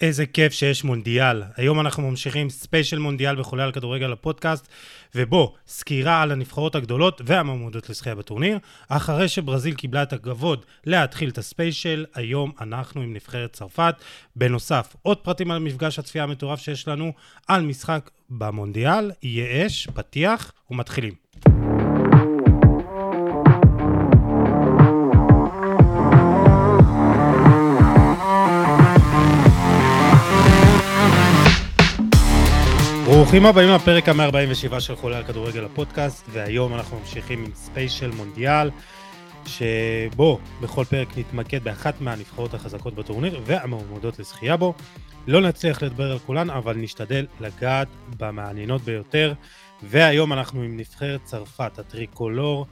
איזה כיף שיש מונדיאל. היום אנחנו ממשיכים ספיישל מונדיאל בחולה על כדורגל הפודקאסט, ובו סקירה על הנבחרות הגדולות והמועמדות לזכייה בטורניר. אחרי שברזיל קיבלה את הכבוד להתחיל את הספיישל, היום אנחנו עם נבחרת צרפת. בנוסף, עוד פרטים על מפגש הצפייה המטורף שיש לנו על משחק במונדיאל. יהיה אש, פתיח ומתחילים. ברוכים הבאים לפרק ה-147 של חולה על כדורגל הפודקאסט, והיום אנחנו ממשיכים עם ספיישל מונדיאל, שבו בכל פרק נתמקד באחת מהנבחרות החזקות בטורניר והמועמדות לזכייה בו. לא נצליח לדבר על כולן, אבל נשתדל לגעת במעניינות ביותר, והיום אנחנו עם נבחרת צרפת, הטריקולור,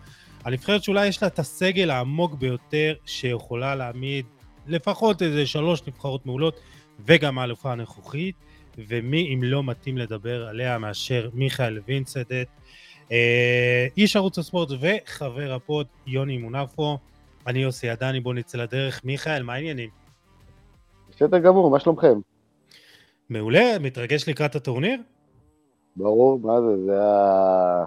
הנבחרת שאולי יש לה את הסגל העמוק ביותר שיכולה להעמיד לפחות איזה שלוש נבחרות מעולות, וגם האלופה הנוכחית. ומי אם לא מתאים לדבר עליה מאשר מיכאל וינסדט, אה, איש ערוץ הספורט וחבר הפוד יוני מונפו. אני יוסי עדני, בוא נצא לדרך. מיכאל, מה העניינים? בסדר גמור, מה שלומכם? מעולה, מתרגש לקראת הטורניר? ברור, מה זה, זה ה...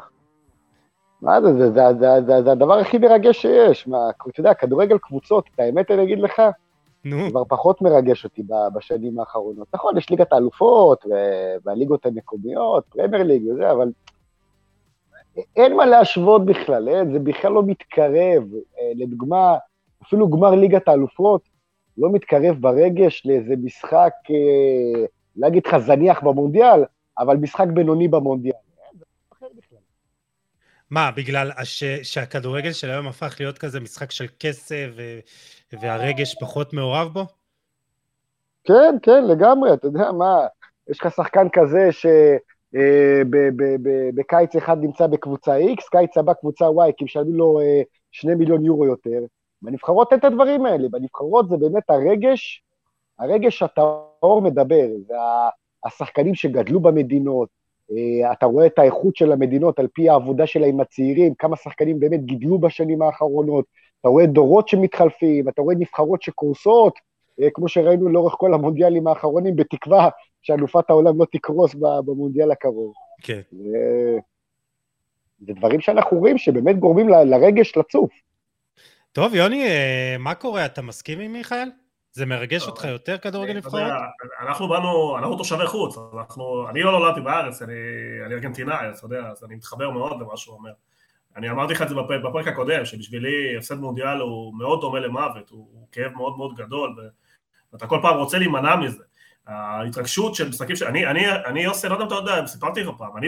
מה זה, זה, זה, זה, זה, זה הדבר הכי מרגש שיש. מה, אתה יודע, כדורגל קבוצות, את האמת אני אגיד לך, נו. כבר פחות מרגש אותי בשנים האחרונות. נכון, יש ליגת האלופות והליגות המקומיות, פרמייר ליג וזה, אבל אין מה להשוות בכלל, אין, זה בכלל לא מתקרב. אה, לדוגמה, אפילו גמר ליגת האלופות לא מתקרב ברגש לאיזה משחק, אה, לא אגיד לך זניח במונדיאל, אבל משחק בינוני במונדיאל. מה, בגלל ש, שהכדורגל של היום הפך להיות כזה משחק של כסף ו, והרגש פחות מעורב בו? כן, כן, לגמרי, אתה יודע מה, יש לך שחקן כזה שבקיץ אה, אחד נמצא בקבוצה X, קיץ הבא קבוצה Y, כי משלמים לו אה, שני מיליון יורו יותר. בנבחרות אין את הדברים האלה, בנבחרות זה באמת הרגש, הרגש הטהור מדבר, זה השחקנים שגדלו במדינות, אה, אתה רואה את האיכות של המדינות על פי העבודה שלה עם הצעירים, כמה שחקנים באמת גידלו בשנים האחרונות, אתה רואה דורות שמתחלפים, אתה רואה נבחרות שקורסות, אה, כמו שראינו לאורך כל המונדיאלים האחרונים, בתקווה שאלופת העולם לא תקרוס במונדיאל הקרוב. כן. זה דברים שאנחנו רואים שבאמת גורמים לרגש לצוף. טוב, יוני, אה, מה קורה? אתה מסכים עם מיכאל? זה מרגש אותך יותר כדורגל נבחרות? אנחנו באנו, אנחנו תושבי חוץ, אנחנו, אני לא נולדתי בארץ, אני, אני ארגנטינאי, אתה יודע, אז אני מתחבר מאוד למה שהוא אומר. אני אמרתי לך את זה בפרק, הקודם, שבשבילי הפסד מונדיאל הוא מאוד דומה למוות, הוא, הוא כאב מאוד מאוד גדול, ואתה כל פעם רוצה להימנע מזה. ההתרגשות של משחקים ש... אני, אני, אני יוסי, לא יודע אם אתה יודע, סיפרתי לך פעם, אני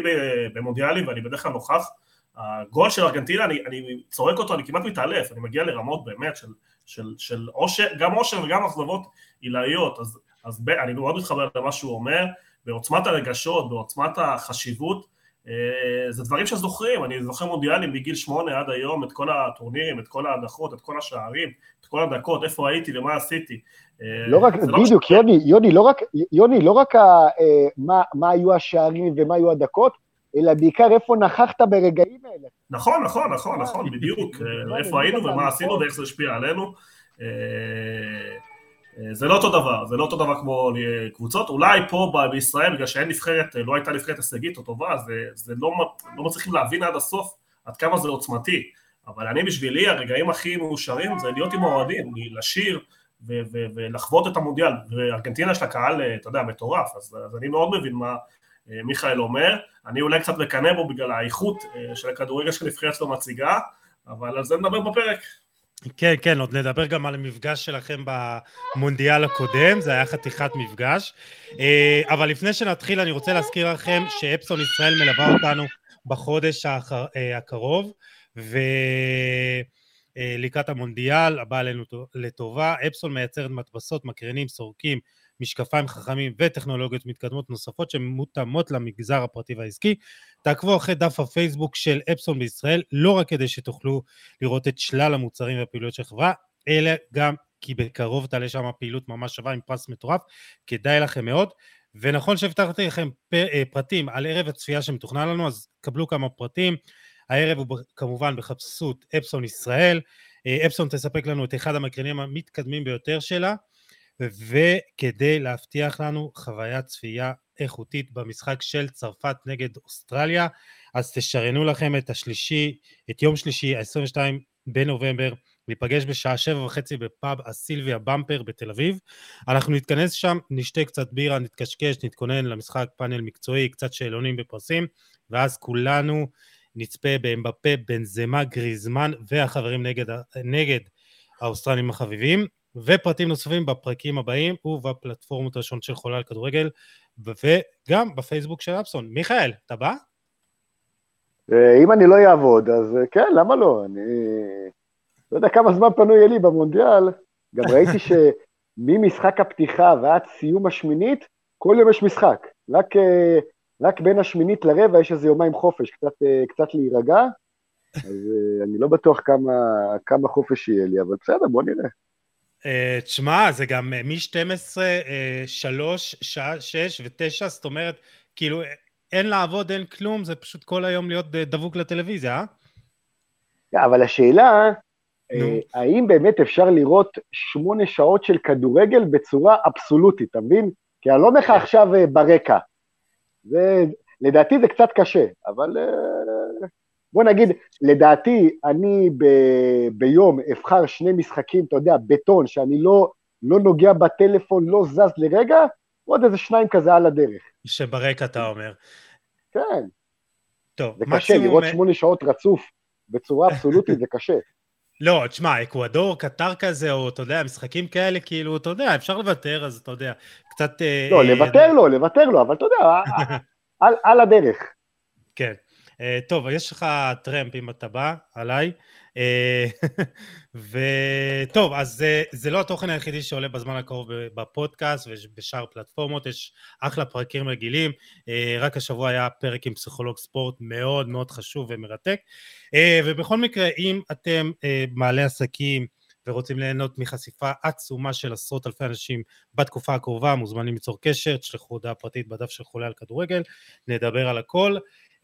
במונדיאלים ואני בדרך כלל נוכח, הגול של ארגנטינה, אני, אני צורק אותו, אני כמעט מתעלף, אני מגיע לרמות באמת של, של, של אושר, גם אושר וגם אכזבות עילאיות, אז, אז ב, אני מאוד מתחבר למה שהוא אומר, בעוצמת הרגשות, בעוצמת החשיבות, זה דברים שזוכרים, אני זוכר מונדיאלים מגיל שמונה עד היום, את כל הטורנירים, את כל ההדחות, את כל השערים, את כל הדקות, איפה הייתי ומה עשיתי. אה, לא רק, לא בדיוק, לא יוני, יוני, לא רק, יוני, לא רק ה, אה, מה, מה היו השערים ומה היו הדקות, אלא בעיקר איפה נכחת ברגעים האלה. נכון, נכון, נכון, נכון, בדיוק, איפה היינו ומה עשינו ואיך זה השפיע עלינו. זה לא אותו דבר, זה לא אותו דבר כמו קבוצות, אולי פה בישראל, בגלל שאין נבחרת, לא הייתה נבחרת הישגית או טובה, זה, זה לא, לא מצליחים להבין עד הסוף עד כמה זה עוצמתי, אבל אני בשבילי, הרגעים הכי מאושרים זה להיות עם האוהדים, לשיר ו- ו- ולחוות את המונדיאל, וארגנטינה יש לה קהל, אתה יודע, מטורף, אז, אז אני מאוד מבין מה אה, מיכאל אומר, אני אולי קצת מקנא בו בגלל האיכות אה, של הכדורגל שנבחרת שלו מציגה, אבל על זה נדבר בפרק. כן, כן, עוד נדבר גם על המפגש שלכם במונדיאל הקודם, זה היה חתיכת מפגש. אה, אבל לפני שנתחיל, אני רוצה להזכיר לכם שאפסון ישראל מלווה אותנו בחודש הקרוב, ולקראת המונדיאל הבא עלינו לטובה. אפסון מייצרת מדפסות, מקרנים, סורקים, משקפיים חכמים וטכנולוגיות מתקדמות נוספות שמותאמות למגזר הפרטי והעסקי. תעקבו אחרי דף הפייסבוק של אפסון בישראל, לא רק כדי שתוכלו לראות את שלל המוצרים והפעילויות של החברה, אלא גם כי בקרוב תעלה שם פעילות ממש שווה עם פרס מטורף, כדאי לכם מאוד. ונכון שהבטחתי לכם אה, פרטים על ערב הצפייה שמתוכנן לנו, אז קבלו כמה פרטים. הערב הוא כמובן בחפשות אפסון ישראל. אה, אפסון תספק לנו את אחד המקרנים המתקדמים ביותר שלה, וכדי להבטיח לנו חוויית צפייה איכותית במשחק של צרפת נגד אוסטרליה, אז תשריינו לכם את השלישי, את יום שלישי, ה-22 בנובמבר, ניפגש בשעה שבע וחצי בפאב הסילביה במפר בתל אביב. אנחנו נתכנס שם, נשתה קצת בירה, נתקשקש, נתכונן למשחק פאנל מקצועי, קצת שאלונים בפרסים, ואז כולנו נצפה באמבפה, בנזמה, גריזמן והחברים נגד, נגד האוסטרלים החביבים, ופרטים נוספים בפרקים הבאים ובפלטפורמות השונות של חולה על כדורגל, וגם בפייסבוק של אפסון. מיכאל, אתה בא? אה, אם אני לא אעבוד, אז אה, כן, למה לא? אני לא יודע כמה זמן פנוי יהיה לי במונדיאל, גם ראיתי שממשחק הפתיחה ועד סיום השמינית, כל יום יש משחק. רק, אה, רק בין השמינית לרבע יש איזה יומיים חופש, קצת, קצת להירגע, אז אני לא בטוח כמה, כמה חופש יהיה לי, אבל בסדר, בוא נראה. תשמע, זה גם מ-12, 3, שעה 6 ו-9, זאת אומרת, כאילו, אין לעבוד, אין כלום, זה פשוט כל היום להיות דבוק לטלוויזיה, אה? Yeah, אבל השאלה. אה, האם באמת אפשר לראות שמונה שעות של כדורגל בצורה אבסולוטית, אתה מבין? כי אני לא אומר לך עכשיו אה, ברקע. זה, לדעתי זה קצת קשה, אבל אה, בוא נגיד, לדעתי, אני ב, ביום אבחר שני משחקים, אתה יודע, בטון, שאני לא, לא נוגע בטלפון, לא זז לרגע, עוד איזה שניים כזה על הדרך. שברקע אתה אומר. כן. טוב, זה קשה, לראות שמונה שעות רצוף בצורה אבסולוטית זה קשה. לא, תשמע, אקוודור, קטר כזה, או אתה יודע, משחקים כאלה, כאילו, אתה יודע, אפשר לוותר, אז אתה יודע, קצת... אה, לא, לוותר לו, לוותר לו, אבל אתה יודע, על, על הדרך. כן. אה, טוב, יש לך טרמפ אם אתה בא, עליי. אה, וטוב, אז זה, זה לא התוכן היחידי שעולה בזמן הקרוב בפודקאסט ובשאר פלטפורמות, יש אחלה פרקים רגילים, אה, רק השבוע היה פרק עם פסיכולוג ספורט מאוד מאוד חשוב ומרתק, ובכל מקרה, אם אתם מעלי עסקים, ורוצים ליהנות מחשיפה עצומה של עשרות אלפי אנשים בתקופה הקרובה, מוזמנים ליצור קשר, תשלחו הודעה פרטית בדף של חולה על כדורגל, נדבר על הכל.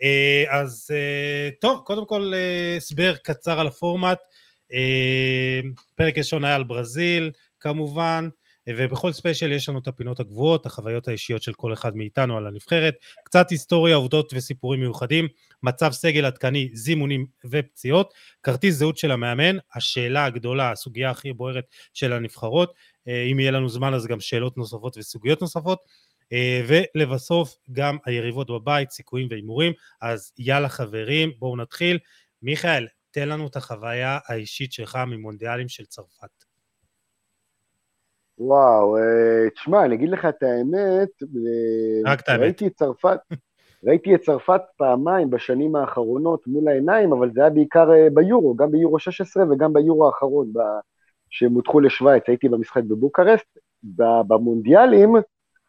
אה, אז אה, טוב, קודם כל אה, הסבר קצר על הפורמט. פרק ראשון היה על ברזיל, כמובן. ובכל ספיישל יש לנו את הפינות הגבוהות, החוויות האישיות של כל אחד מאיתנו על הנבחרת, קצת היסטוריה, עובדות וסיפורים מיוחדים, מצב סגל עדכני, זימונים ופציעות, כרטיס זהות של המאמן, השאלה הגדולה, הסוגיה הכי בוערת של הנבחרות, אם יהיה לנו זמן אז גם שאלות נוספות וסוגיות נוספות, ולבסוף גם היריבות בבית, סיכויים והימורים. אז יאללה חברים, בואו נתחיל. מיכאל, תן לנו את החוויה האישית שלך ממונדיאלים של צרפת. וואו, אה, תשמע, אני אגיד לך את האמת, אה, רק את האמת. ראיתי את צרפת, ראיתי את צרפת פעמיים בשנים האחרונות מול העיניים, אבל זה היה בעיקר ביורו, גם ביורו 16 וגם ביורו האחרון, שהם הודחו לשוויץ, הייתי במשחק בבוקרסט. במונדיאלים,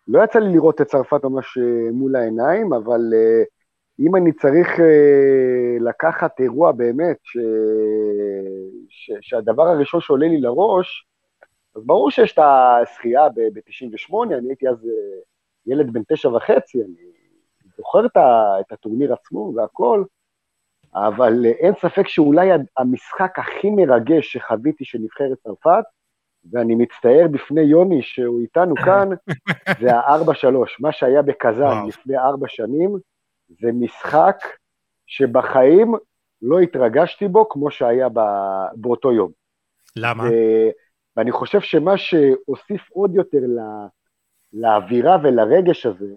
לא יצא לי לראות את צרפת ממש אה, מול העיניים, אבל אה, אם אני צריך אה, לקחת אירוע באמת, ש... ש... שהדבר הראשון שעולה לי לראש, אז ברור שיש את הזכייה ב-98, אני הייתי אז ילד בן תשע וחצי, אני זוכר את הטורניר עצמו והכל, אבל אין ספק שאולי המשחק הכי מרגש שחוויתי של נבחרת צרפת, ואני מצטער בפני יוני שהוא איתנו כאן, זה הארבע שלוש. מה שהיה בקזאן לפני ארבע שנים, זה משחק שבחיים לא התרגשתי בו כמו שהיה באותו יום. למה? ו... ואני חושב שמה שהוסיף עוד יותר לה... לאווירה ולרגש הזה,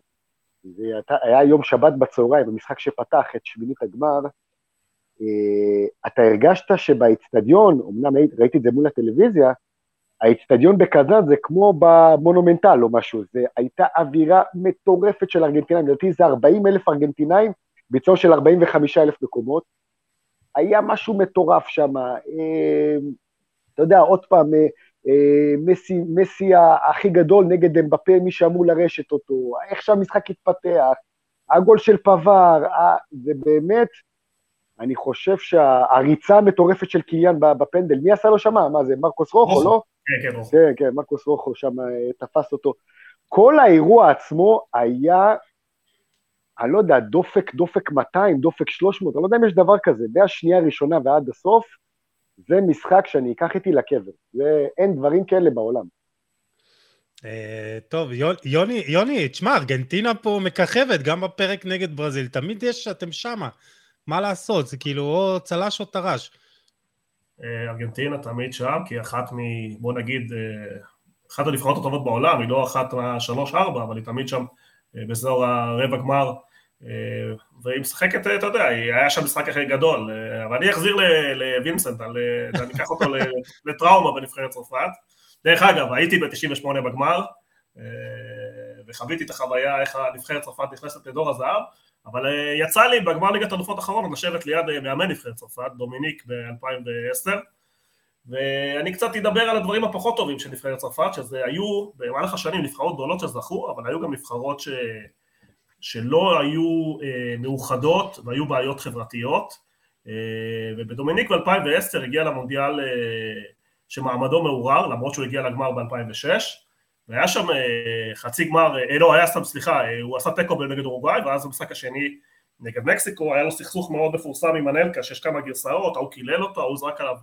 זה היה יום שבת בצהריים, במשחק שפתח את שמינית הגמר, אה, אתה הרגשת שבאיצטדיון, אמנם ראיתי את זה מול הטלוויזיה, האיצטדיון בקזאן זה כמו במונומנטל או משהו, זה הייתה אווירה מטורפת של ארגנטינאים, לדעתי זה 40 אלף ארגנטינאים, ביצוע של 45 אלף מקומות. היה משהו מטורף שם, אה, אתה יודע, עוד פעם, אה, אה, מסי, מסי הכי גדול נגד אמבפה, מי שאמור לרשת אותו, איך שהמשחק התפתח, הגול של פבר, זה באמת, אני חושב שהריצה המטורפת של קיליאן בפנדל, מי עשה לו שמה? מה זה, מרקוס רוחו, לא? כן, כן, כן, כן, מרקוס רוחו שם אה, תפס אותו. כל האירוע עצמו היה, אני לא יודע, דופק, דופק 200, דופק 300, אני לא יודע אם יש דבר כזה, מהשנייה הראשונה ועד הסוף, זה משחק שאני אקח איתי לקבר. זה, אין דברים כאלה בעולם. טוב, יוני, יוני, תשמע, ארגנטינה פה מככבת, גם בפרק נגד ברזיל, תמיד יש, אתם שמה. מה לעשות, זה כאילו או צל"ש או טר"ש. ארגנטינה תמיד שם, כי אחת מ... בוא נגיד, אחת הנבחרות הטובות בעולם, היא לא אחת מהשלוש-ארבע, אבל היא תמיד שם באזור הרבע גמר, והיא משחקת, אתה יודע, היה שם משחק הכי גדול, אבל אני אחזיר לווינסנט, אני אקח אותו לטראומה בנבחרת צרפת. דרך אגב, הייתי ב-98 בגמר, וחוויתי את החוויה איך הנבחרת צרפת נכנסת לדור הזהב, אבל יצא לי בגמר ליגת אלופות האחרון לשבת ליד מאמן נבחרת צרפת, דומיניק ב-2010, ואני קצת אדבר על הדברים הפחות טובים של נבחרת צרפת, שזה היו במהלך השנים נבחרות גדולות שזכו, אבל היו גם נבחרות ש... שלא היו אה, מאוחדות והיו בעיות חברתיות, אה, ובדומיניק ב-2010 הגיע למונדיאל אה, שמעמדו מעורר, למרות שהוא הגיע לגמר ב-2006, והיה שם אה, חצי גמר, אה, לא, היה סתם, סליחה, אה, הוא עשה תיקו נגד אורוגוואי, ואז במשחק השני נגד מקסיקו, היה לו סכסוך מאוד מפורסם עם אנלקה, שיש כמה גרסאות, ההוא קילל אותו, ההוא זרק עליו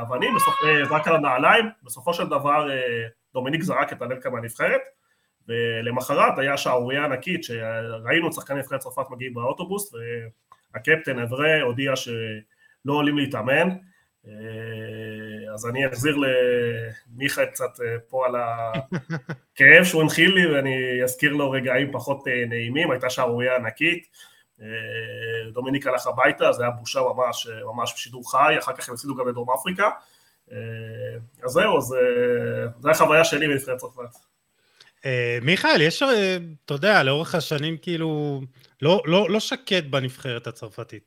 אבנים, זרק עליו נעליים, בסופו של דבר דומיניק זרק את אנלקה מהנבחרת, ולמחרת היה שערורייה ענקית שראינו את שחקני נבחרת צרפת מגיעים באוטובוס והקפטן אברה הודיע שלא עולים להתאמן אז אני אחזיר למיכאל קצת פה על הכאב שהוא הנחיל לי ואני אזכיר לו רגעים פחות נעימים, הייתה שערורייה ענקית דומיניק הלך הביתה, זה היה בושה ממש, ממש בשידור חי, אחר כך הם הפסידו גם לדרום אפריקה. אז זהו, זה, זה החוויה שלי בנבחרת צרפת. מיכאל, יש, אתה יודע, לאורך השנים כאילו, לא, לא, לא שקט בנבחרת הצרפתית.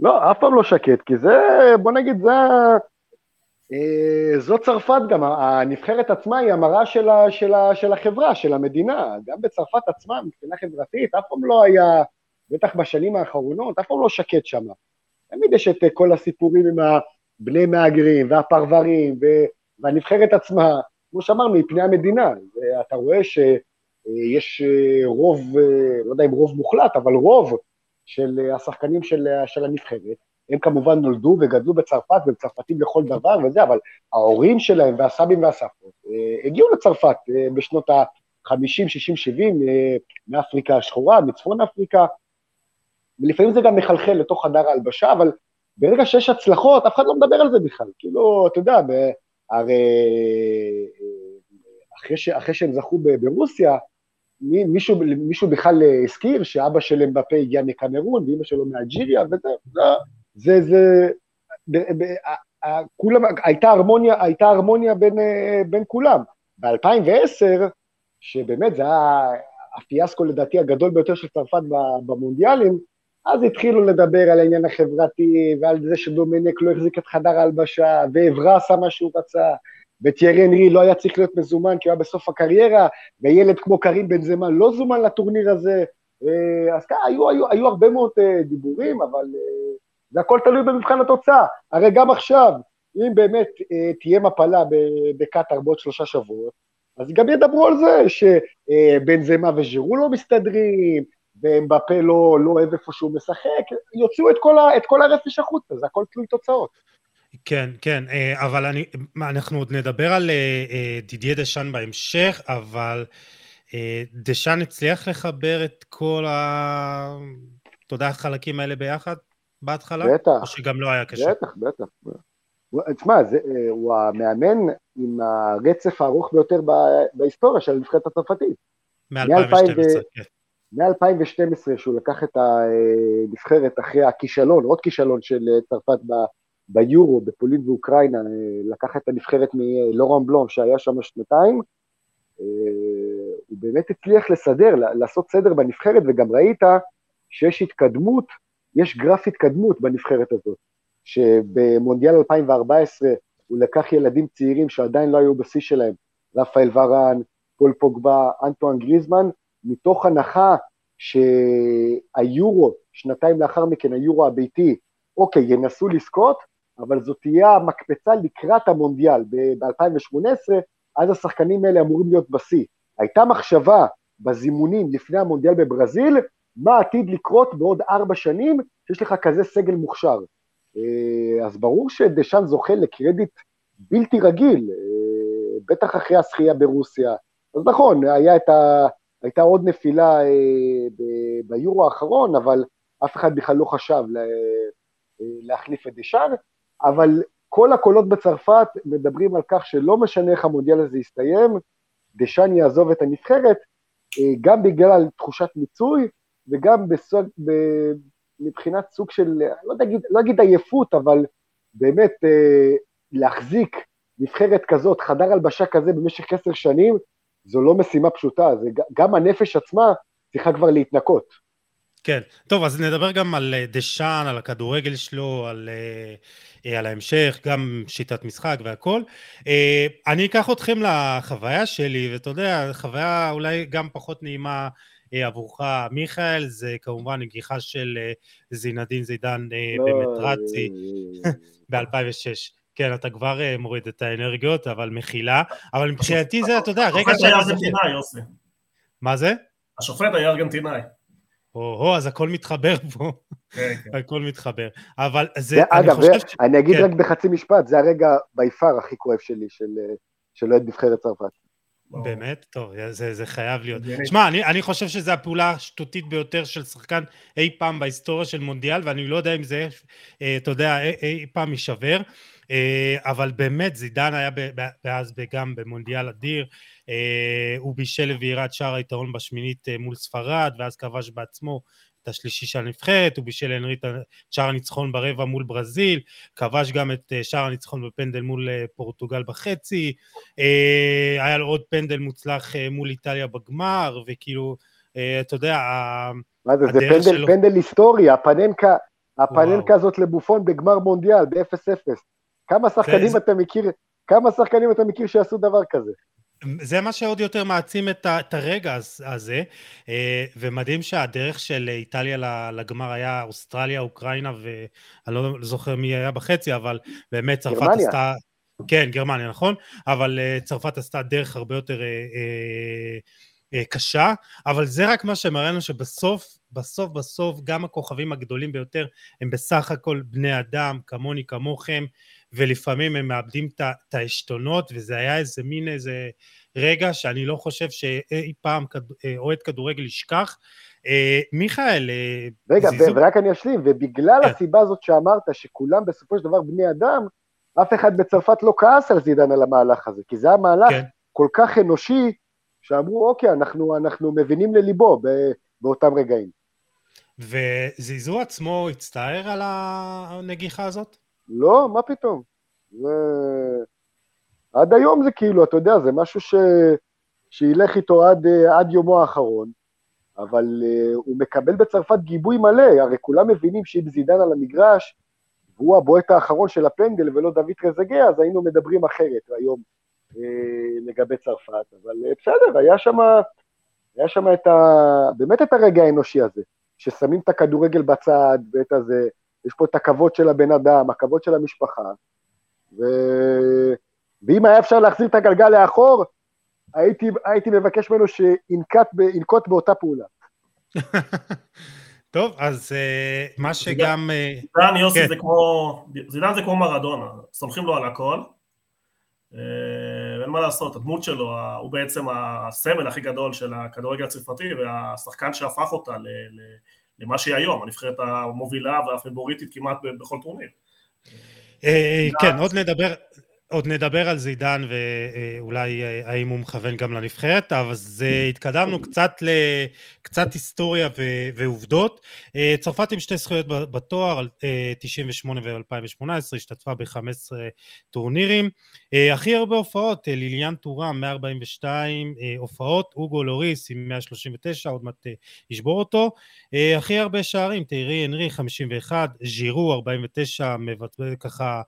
לא, אף פעם לא שקט, כי זה, בוא נגיד, זה... uh, זו צרפת גם, הנבחרת עצמה היא המראה של, ה, של, ה, של החברה, של המדינה. גם בצרפת עצמה, מבחינה חברתית, אף פעם לא היה, בטח בשנים האחרונות, אף פעם לא שקט שם. תמיד יש את כל הסיפורים עם הבני מהגרים והפרברים והנבחרת עצמה. כמו שאמרנו, היא פני המדינה. ואתה רואה שיש אה, רוב, אה, לא יודע אם רוב מוחלט, אבל רוב של השחקנים של, של הנבחרת, הם כמובן נולדו וגדלו בצרפת, והם צרפתים לכל דבר וזה, אבל ההורים שלהם והסבים והסבתות אה, הגיעו לצרפת בשנות ה-50, 60, 70, מאפריקה השחורה, מצפון אפריקה, ולפעמים זה גם מחלחל לתוך חדר ההלבשה, אבל ברגע שיש הצלחות, אף אחד לא מדבר על זה בכלל. כאילו, אתה יודע, הרי אחרי, ש, אחרי שהם זכו ברוסיה, מישהו, מישהו בכלל הזכיר שאבא של אמבפה הגיע מקמרון ואימא שלו מאלג'יריה וזה, זה, זה, ב, ב, ה, כולם, הייתה הרמוניה, הייתה הרמוניה בין, בין כולם. ב-2010, שבאמת זה היה הפיאסקו לדעתי הגדול ביותר של צרפת במונדיאלים, אז התחילו לדבר על העניין החברתי ועל זה שדומינק לא החזיק את חדר ההלבשה, ועברה עשה מה שהוא רצה, וטיירי אנרי לא היה צריך להיות מזומן כי הוא היה בסוף הקריירה, וילד כמו קרים בן זמן לא זומן לטורניר הזה, אה, אז ככה, היו, היו, היו הרבה מאוד אה, דיבורים, אבל אה, זה הכל תלוי במבחן התוצאה. הרי גם עכשיו, אם באמת תהיה מפלה בקטאר בעוד שלושה שבועות, אז גם ידברו על זה שבן זמה וז'ירו לא מסתדרים, ואמבפה לא, לא אוהב איפה שהוא משחק, יוציאו את כל, את כל הרפש החוצה, זה הכל תלוי תוצאות. כן, כן, אה, אבל אני, אנחנו עוד נדבר על אה, אה, דידיה דשאן בהמשך, אבל דשאן הצליח לחבר את כל ה... אתה יודע, החלקים האלה ביחד בהתחלה? בטח. או שגם לא היה קשה? בטח, בטח. תשמע, הוא המאמן עם הרצף הארוך ביותר בהיסטוריה של הנבחרת הצרפתית. מ-2012, כן. מ-2012, שהוא לקח את הנבחרת אחרי הכישלון, עוד כישלון של צרפת ביורו, בפולין ואוקראינה, לקח את הנבחרת מלורן בלום שהיה שם שנתיים, הוא באמת הצליח לסדר, לעשות סדר בנבחרת, וגם ראית שיש התקדמות, יש גרף התקדמות בנבחרת הזאת, שבמונדיאל 2014 הוא לקח ילדים צעירים שעדיין לא היו בשיא שלהם, רפאל ורן, פול פוגבה, אנטואן גריזמן, מתוך הנחה שהיורו, שנתיים לאחר מכן, היורו הביתי, אוקיי, ינסו לזכות, אבל זאת תהיה המקפצה לקראת המונדיאל ב-2018, אז השחקנים האלה אמורים להיות בשיא. הייתה מחשבה בזימונים לפני המונדיאל בברזיל, מה עתיד לקרות בעוד ארבע שנים, שיש לך כזה סגל מוכשר. אה, אז ברור שדשאן זוכה לקרדיט בלתי רגיל, אה, בטח אחרי הזכייה ברוסיה. אז נכון, היה את ה... הייתה עוד נפילה אה, ב- ביורו האחרון, אבל אף אחד בכלל לא חשב לה, להחליף את דשאן, אבל כל הקולות בצרפת מדברים על כך שלא משנה איך המונדיאל הזה יסתיים, דשאן יעזוב את הנבחרת, גם בגלל תחושת מיצוי וגם בסוג, ב, מבחינת סוג של, לא אגיד, לא אגיד עייפות, אבל באמת אה, להחזיק נבחרת כזאת, חדר הלבשה כזה במשך עשר שנים, זו לא משימה פשוטה, זה, גם הנפש עצמה צריכה כבר להתנקות. כן, טוב, אז נדבר גם על אה, דשאן, על הכדורגל שלו, על, אה, על ההמשך, גם שיטת משחק והכל. אה, אני אקח אתכם לחוויה שלי, ואתה יודע, חוויה אולי גם פחות נעימה עבורך, מיכאל, זה כמובן נגיחה של זינדין זידן לא, במטרצי ב-2006. כן, אתה כבר מוריד את האנרגיות, אבל מחילה. אבל מבחינתי זה, אתה יודע, רגע. השופט היה ארגנטינאי, יוסי. מה זה? השופט היה ארגנטינאי. או, אז הכל מתחבר פה, כן, כן. הכל מתחבר. אבל זה, אני אגב, חושב ש... אני אגיד כן. רק בחצי משפט, זה הרגע ביפר הכי כואב שלי של אוהד נבחרת צרפת. באמת? טוב, זה, זה חייב להיות. שמע, אני, אני חושב שזו הפעולה השטותית ביותר של שחקן אי פעם בהיסטוריה של מונדיאל, ואני לא יודע אם זה, אה, אתה יודע, אי, אי פעם יישבר, אה, אבל באמת, זידן היה אז גם במונדיאל אדיר, אה, הוא בישל לבירת שער היתרון בשמינית מול ספרד, ואז כבש בעצמו את השלישי של הנבחרת, הוא בישל להנריט את שער הניצחון ברבע מול ברזיל, כבש גם את אה, שער הניצחון בפנדל מול אה, פורטוגל בחצי, אה, היה לו עוד פנדל מוצלח מול איטליה בגמר, וכאילו, אתה יודע, מה זה, זה פנדל, שלו... פנדל היסטורי, הפננקה, הפננקה הזאת לבופון בגמר מונדיאל, ב-0-0. כמה שחקנים. אתה מכיר, כמה שחקנים אתה מכיר שעשו דבר כזה? זה מה שעוד יותר מעצים את, את הרגע הזה, אה, ומדהים שהדרך של איטליה לגמר היה אוסטרליה, אוקראינה, ואני לא זוכר מי היה בחצי, אבל באמת צרפת גרמניה. עשתה... כן, גרמניה, נכון? אבל אה, צרפת עשתה דרך הרבה יותר אה, קשה, אבל זה רק מה שמראה לנו שבסוף, בסוף בסוף, גם הכוכבים הגדולים ביותר הם בסך הכל בני אדם, כמוני, כמוכם, ולפעמים הם מאבדים את העשתונות, וזה היה איזה מין איזה רגע שאני לא חושב שאי פעם אה, אוהד כדורגל ישכח. אה, מיכאל, אה, רגע, זיזו... ורק אני אשלים, ובגלל כן. הסיבה הזאת שאמרת, שכולם בסופו של דבר בני אדם, אף אחד בצרפת לא כעס על זידן על המהלך הזה, כי זה היה מהלך כן. כל כך אנושי, שאמרו, אוקיי, אנחנו, אנחנו מבינים לליבו באותם רגעים. וזיזו עצמו הצטער על הנגיחה הזאת? לא, מה פתאום. זה... עד היום זה כאילו, אתה יודע, זה משהו ש... שילך איתו עד, עד יומו האחרון, אבל uh, הוא מקבל בצרפת גיבוי מלא, הרי כולם מבינים שאם זידן על המגרש, והוא הבועט האחרון של הפנדל ולא דוד טרזגה, אז היינו מדברים אחרת היום uh, לגבי צרפת, אבל uh, בסדר, היה שם היה שם את ה... באמת את הרגע האנושי הזה, ששמים את הכדורגל בצד ואת הזה, יש פה את הכבוד של הבן אדם, הכבוד של המשפחה, ו... ואם היה אפשר להחזיר את הגלגל לאחור, הייתי, הייתי מבקש ממנו שינקוט באותה פעולה. טוב, אז uh, מה שגם... אה, זידן, יוסי, כן. זה כמו... זידן זה כמו מרדונה, סומכים לו על הכל. Uh, אין מה לעשות, הדמות שלו, הוא בעצם הסמל הכי גדול של הכדורגל הצרפתי, והשחקן שהפך אותה למה שהיא היום, הנבחרת המובילה והפבוריטית כמעט בכל טורניר. כן, עוד נדבר, עוד נדבר על זידן ואולי אה, האם הוא מכוון גם לנבחרת, אבל זה התקדמנו קצת לקצת היסטוריה ועובדות. אה, צרפת עם שתי זכויות בתואר, 98 אה, ו-2018, השתתפה ב-15 טורנירים. הכי הרבה הופעות, ליליאן טורם, 142 הופעות, אוגו לוריס עם 139, עוד מעט ישבור אותו. הכי הרבה שערים, תהירי אנרי 51, ז'ירו 49, מבטא ככה אה,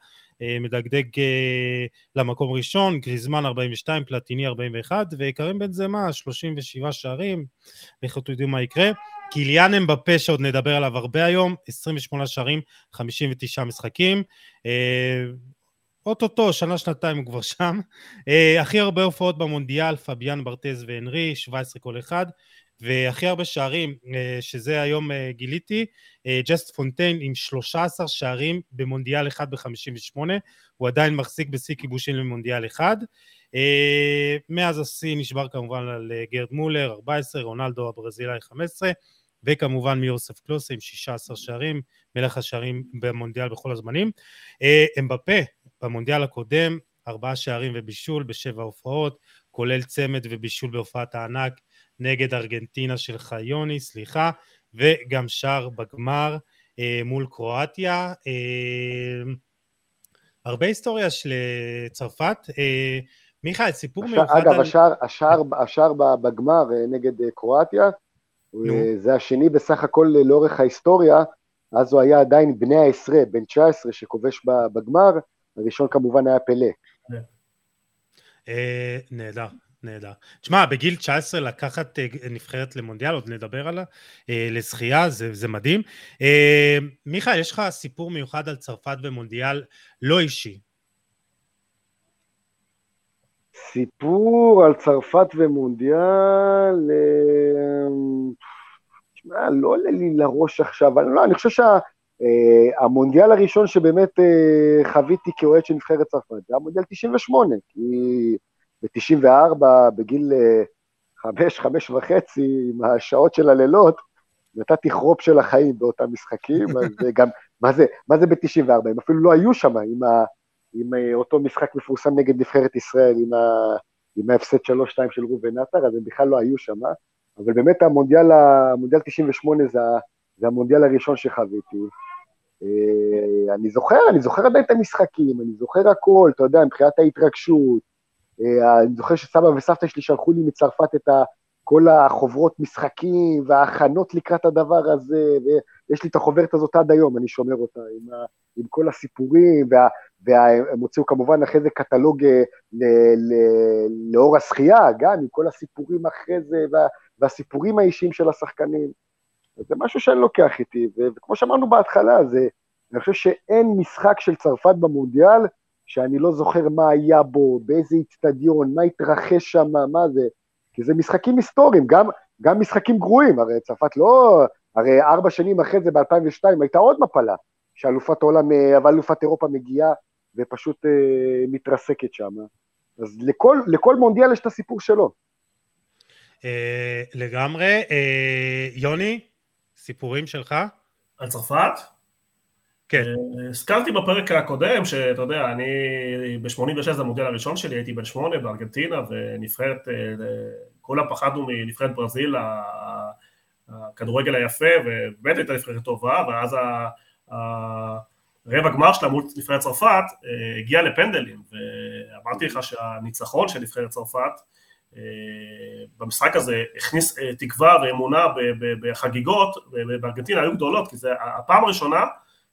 מדגדג אה, למקום ראשון, גריזמן 42, פלטיני 41, וקרים בן זמה 37 שערים, לכו תדעו מה יקרה. קיליאן אמבפה שעוד נדבר עליו הרבה היום, 28 שערים, 59 משחקים. אה, אוטוטו, שנה-שנתיים הוא כבר שם. הכי הרבה הופעות במונדיאל, פביאן ברטז והנרי, 17 כל אחד. והכי הרבה שערים, uh, שזה היום uh, גיליתי, ג'סט פונטיין עם 13 שערים במונדיאל אחד ב-58, הוא עדיין מחזיק בשיא כיבושים למונדיאל אחד. Uh, מאז השיא נשבר כמובן על גרד מולר, 14, רונלדו הברזילאי 15, וכמובן מיוסף קלוסה עם 16 שערים, מלך השערים במונדיאל בכל הזמנים. אמבפה במונדיאל הקודם, ארבעה שערים ובישול בשבע הופעות, כולל צמד ובישול בהופעת הענק נגד ארגנטינה של חיוני, סליחה, וגם שער בגמר אה, מול קרואטיה. אה, הרבה היסטוריה של צרפת. אה, מיכאל, סיפור השאר, מיוחד אגב, על... השער, השער, השער בגמר אה, נגד אה, קרואטיה, נו. זה השני בסך הכל לאורך ההיסטוריה, אז הוא היה עדיין בני העשרה, בן 19 שכובש בגמר, הראשון כמובן היה פלא. אה, נהדר, נהדר. תשמע, בגיל 19 לקחת אה, נבחרת למונדיאל, עוד נדבר עליה, אה, לזכייה, זה, זה מדהים. מיכאל, יש לך סיפור מיוחד על צרפת ומונדיאל לא אישי. סיפור על צרפת ומונדיאל, תשמע, לא עולה לי לראש עכשיו, אני, לא, אני חושב שה... Uh, המונדיאל הראשון שבאמת uh, חוויתי כאוהד של נבחרת צרפת, זה המונדיאל 98, כי ב-94, בגיל uh, חמש, חמש וחצי, עם השעות של הלילות, נתתי חרופ של החיים באותם משחקים, אז גם, מה זה, מה זה ב-94? הם אפילו לא היו שם עם, ה, עם uh, אותו משחק מפורסם נגד נבחרת ישראל, עם, עם ההפסד 3-2 של ראובן עטר, אז הם בכלל לא היו שם, אבל באמת המונדיאל, המונדיאל 98 זה, זה המונדיאל הראשון שחוויתי. אה, אני זוכר, אני זוכר עדיין את המשחקים, אני זוכר הכל, אתה יודע, מבחינת ההתרגשות. אה, אני זוכר שסבא וסבתא שלי שלחו לי מצרפת את כל החוברות משחקים וההכנות לקראת הדבר הזה, ויש לי את החוברת הזאת עד היום, אני שומר אותה, עם, ה, עם כל הסיפורים, וה, והם הוציאו כמובן אחרי זה קטלוג אה, ל, ל, לאור השחייה, גם עם כל הסיפורים אחרי זה, וה, והסיפורים האישיים של השחקנים. זה משהו שאני לוקח איתי, וכמו שאמרנו בהתחלה, זה, אני חושב שאין משחק של צרפת במונדיאל שאני לא זוכר מה היה בו, באיזה איצטדיון, מה התרחש שם, מה זה, כי זה משחקים היסטוריים, גם, גם משחקים גרועים, הרי צרפת לא, הרי ארבע שנים אחרי זה, ב-2002, הייתה עוד מפלה, שאלופת העולם, אבל אלופת אירופה מגיעה ופשוט אה, מתרסקת שם. אז לכל, לכל מונדיאל יש את הסיפור שלו. אה, לגמרי. אה, יוני, סיפורים שלך? על צרפת? כן. אה, הזכרתי בפרק הקודם שאתה יודע, אני ב-86 זה המודל הראשון שלי, הייתי בן שמונה בארגנטינה ונבחרת, אה, כולם פחדנו מנבחרת ברזיל, הכדורגל היפה, ובאמת הייתה נבחרת טובה, ואז הרבע גמר שלה מול נבחרת צרפת אה, הגיע לפנדלים, ואמרתי לך שהניצחון של נבחרת צרפת במשחק הזה הכניס תקווה ואמונה בחגיגות בארגנטינה היו גדולות, כי זה הפעם הראשונה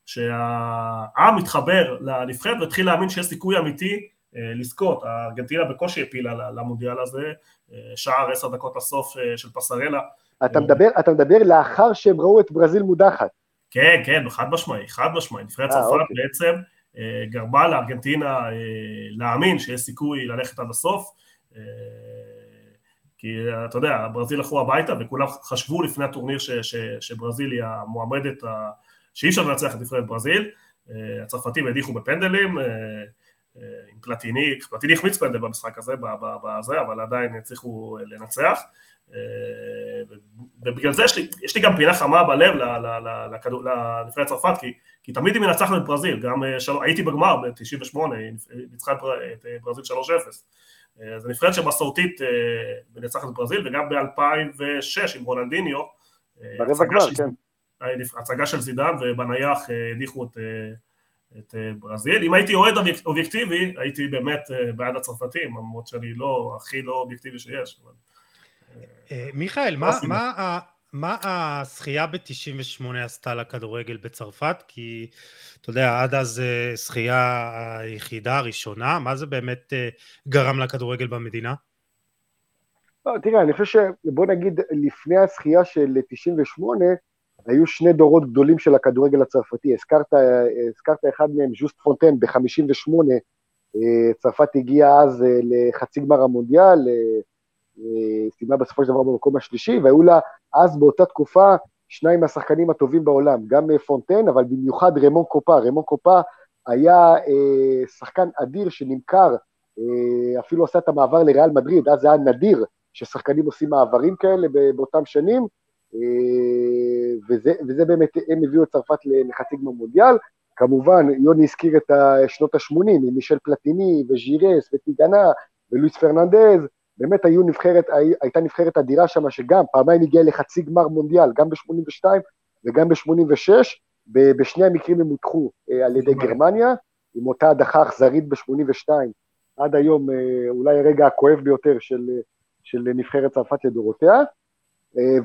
שהעם התחבר לנבחרת והתחיל להאמין שיש סיכוי אמיתי אה, לזכות, הארגנטינה בקושי הפילה למונדיאל הזה, אה, שער עשר דקות לסוף אה, של פסרלה. אתה מדבר, אתה מדבר לאחר שהם ראו את ברזיל מודחת. כן, כן, חד משמעי, חד משמעי. נבחרת צרפת אוקיי. בעצם גרמה לארגנטינה להאמין שיש סיכוי ללכת עד הסוף. כי אתה יודע, ברזיל הלכו הביתה וכולם חשבו לפני הטורניר ש, ש, שברזיל היא המועמדת שאי אפשר לנצח את נבחרת ברזיל, אה, הצרפתים הדיחו בפנדלים, אה, אה, עם פלטיני, פלטיני החמיץ פנדל במשחק הזה, בזה, אבל עדיין הצליחו לנצח. ובגלל זה יש לי, יש לי גם פינה חמה בלב לנבחרת צרפת, כי, כי תמיד היא מנצחת את ברזיל, גם של, הייתי בגמר ב-98, ניצחה את ברזיל 3-0. זו נבחרת שמסורתית מנצחת את ברזיל, וגם ב-2006 עם רונלדיניו. ברבע גמר, כן. הצגה של זידן ובנייח אה, הדיחו את, אה, את אה, ברזיל. אם הייתי אוהד אובייקטיבי, הייתי באמת בעד הצרפתים, למרות שאני לא הכי לא אובייקטיבי שיש. אבל... מיכאל, מה, מה, מה הזכייה ב-98 עשתה לכדורגל בצרפת? כי אתה יודע, עד אז זכייה היחידה הראשונה, מה זה באמת גרם לכדורגל במדינה? לא, תראה, אני חושב שבוא נגיד לפני הזכייה של 98, היו שני דורות גדולים של הכדורגל הצרפתי, הזכרת, הזכרת אחד מהם, ז'וסט פונטן ב-58, צרפת הגיעה אז לחצי גמר המונדיאל, סיימה בסופו של דבר במקום השלישי, והיו לה אז באותה תקופה שניים מהשחקנים הטובים בעולם, גם פונטן, אבל במיוחד ריימון קופה. ריימון קופה היה אה, שחקן אדיר שנמכר, אה, אפילו עשה את המעבר לריאל מדריד, אז זה היה נדיר ששחקנים עושים מעברים כאלה באותם שנים, אה, וזה, וזה באמת, הם הביאו את צרפת לחצי גמר מונדיאל. כמובן, יוני הזכיר את שנות ה-80, עם מישל פלטיני וז'ירס וטיגנה ולואיס פרננדז, באמת היו נבחרת, הייתה נבחרת אדירה שם, שגם פעמיים הגיעה לחצי גמר מונדיאל, גם ב-82 וגם ב-86, בשני המקרים הם הודחו אה, על ידי גרמניה, עם אותה הדחה אכזרית ב-82, עד היום אה, אולי הרגע הכואב ביותר של, של נבחרת צרפת לדורותיה, אה,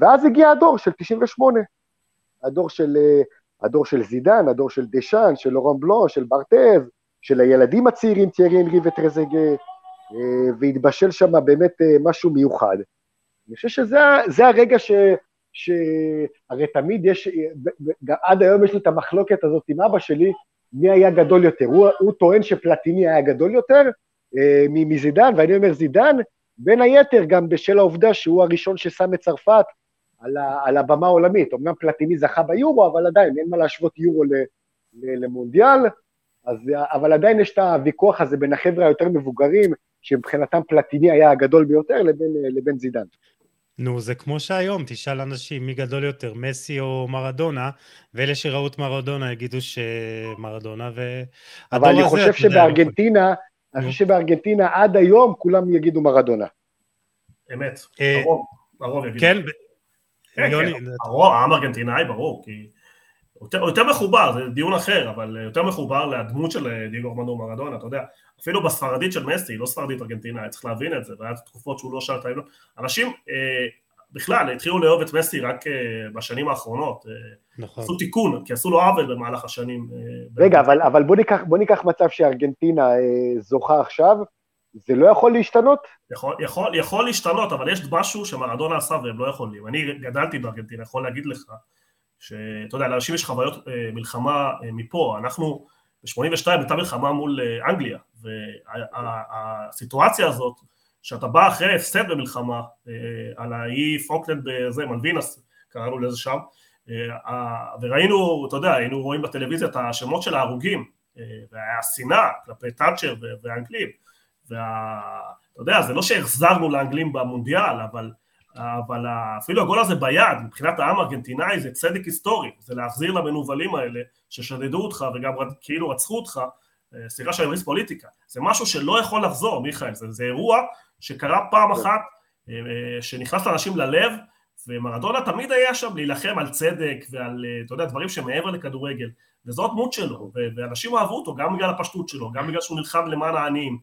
ואז הגיע הדור של 98, הדור של, הדור של זידן, הדור של דשאן, של לורן בלו, של ברטז, של הילדים הצעירים, תיארי אנרי וטרזגה, והתבשל שם באמת משהו מיוחד. אני חושב שזה הרגע ש, שהרי תמיד יש, עד היום יש לי את המחלוקת הזאת עם אבא שלי, מי היה גדול יותר. הוא, הוא טוען שפלטיני היה גדול יותר אה, מזידן, ואני אומר זידן, בין היתר גם בשל העובדה שהוא הראשון ששם את צרפת על, ה, על הבמה העולמית. אמנם פלטיני זכה ביורו, אבל עדיין אין מה להשוות יורו ל, ל, למונדיאל, אז, אבל עדיין יש את הוויכוח הזה בין החבר'ה היותר מבוגרים, שמבחינתם פלטיני היה הגדול ביותר, לבין, לבין זידן. נו, זה כמו שהיום, תשאל אנשים מי גדול יותר, מסי או מרדונה, ואלה שראו את מרדונה יגידו שמרדונה, ו... אבל אני חושב שבארגנטינה, אני חושב שבארגנטינה עד היום כולם יגידו מרדונה. אמת, אה, הרוב יגידו. כן, כן, כן, העם ארגנטינאי ברור, כי הוא יותר מחובר, זה דיון אחר, אבל יותר מחובר לדמות של דיגו ארמנדו מרדונה, אתה יודע, אפילו בספרדית של מסי, לא ספרדית ארגנטינה, צריך להבין את זה, והיה תקופות שהוא לא שר את ההמנון. אנשים אה, בכלל התחילו לאהוב את מסי רק אה, בשנים האחרונות. אה, נכון. עשו תיקון, כי עשו לו עוול במהלך השנים. אה, רגע, אבל, אבל בוא, ניקח, בוא ניקח מצב שארגנטינה זוכה עכשיו, זה לא יכול להשתנות? יכול, יכול, יכול להשתנות, אבל יש משהו שמרדונה עשה והם לא יכולים. אני גדלתי בארגנטינה, יכול להגיד לך, שאתה יודע, לאנשים יש חוויות מלחמה מפה, אנחנו... ב-82 הייתה מלחמה מול אנגליה, והסיטואציה הזאת, שאתה בא אחרי הפסד במלחמה, אה, על איי פוקלנד בזה, מלווינאס, קראנו לזה שם, אה, וראינו, אתה יודע, היינו רואים בטלוויזיה את השמות של ההרוגים, והיה שנאה כלפי תאצ'ר והאנגלים, ואתה יודע, זה לא שהחזרנו לאנגלים במונדיאל, אבל אבל אפילו הגול הזה ביד, מבחינת העם הארגנטינאי זה צדק היסטורי, זה להחזיר למנוולים האלה ששדדו אותך וגם כאילו רצחו אותך, אה, סליחה שאני מריץ פוליטיקה, זה משהו שלא יכול לחזור מיכאל, זה, זה אירוע שקרה פעם אחת, אה, אה, שנכנס לאנשים ללב, ומרדונה תמיד היה שם להילחם על צדק ועל, אתה יודע, דברים שמעבר לכדורגל, וזו הדמות שלו, ואנשים אהבו אותו גם בגלל הפשטות שלו, גם בגלל שהוא נלחם למען העניים,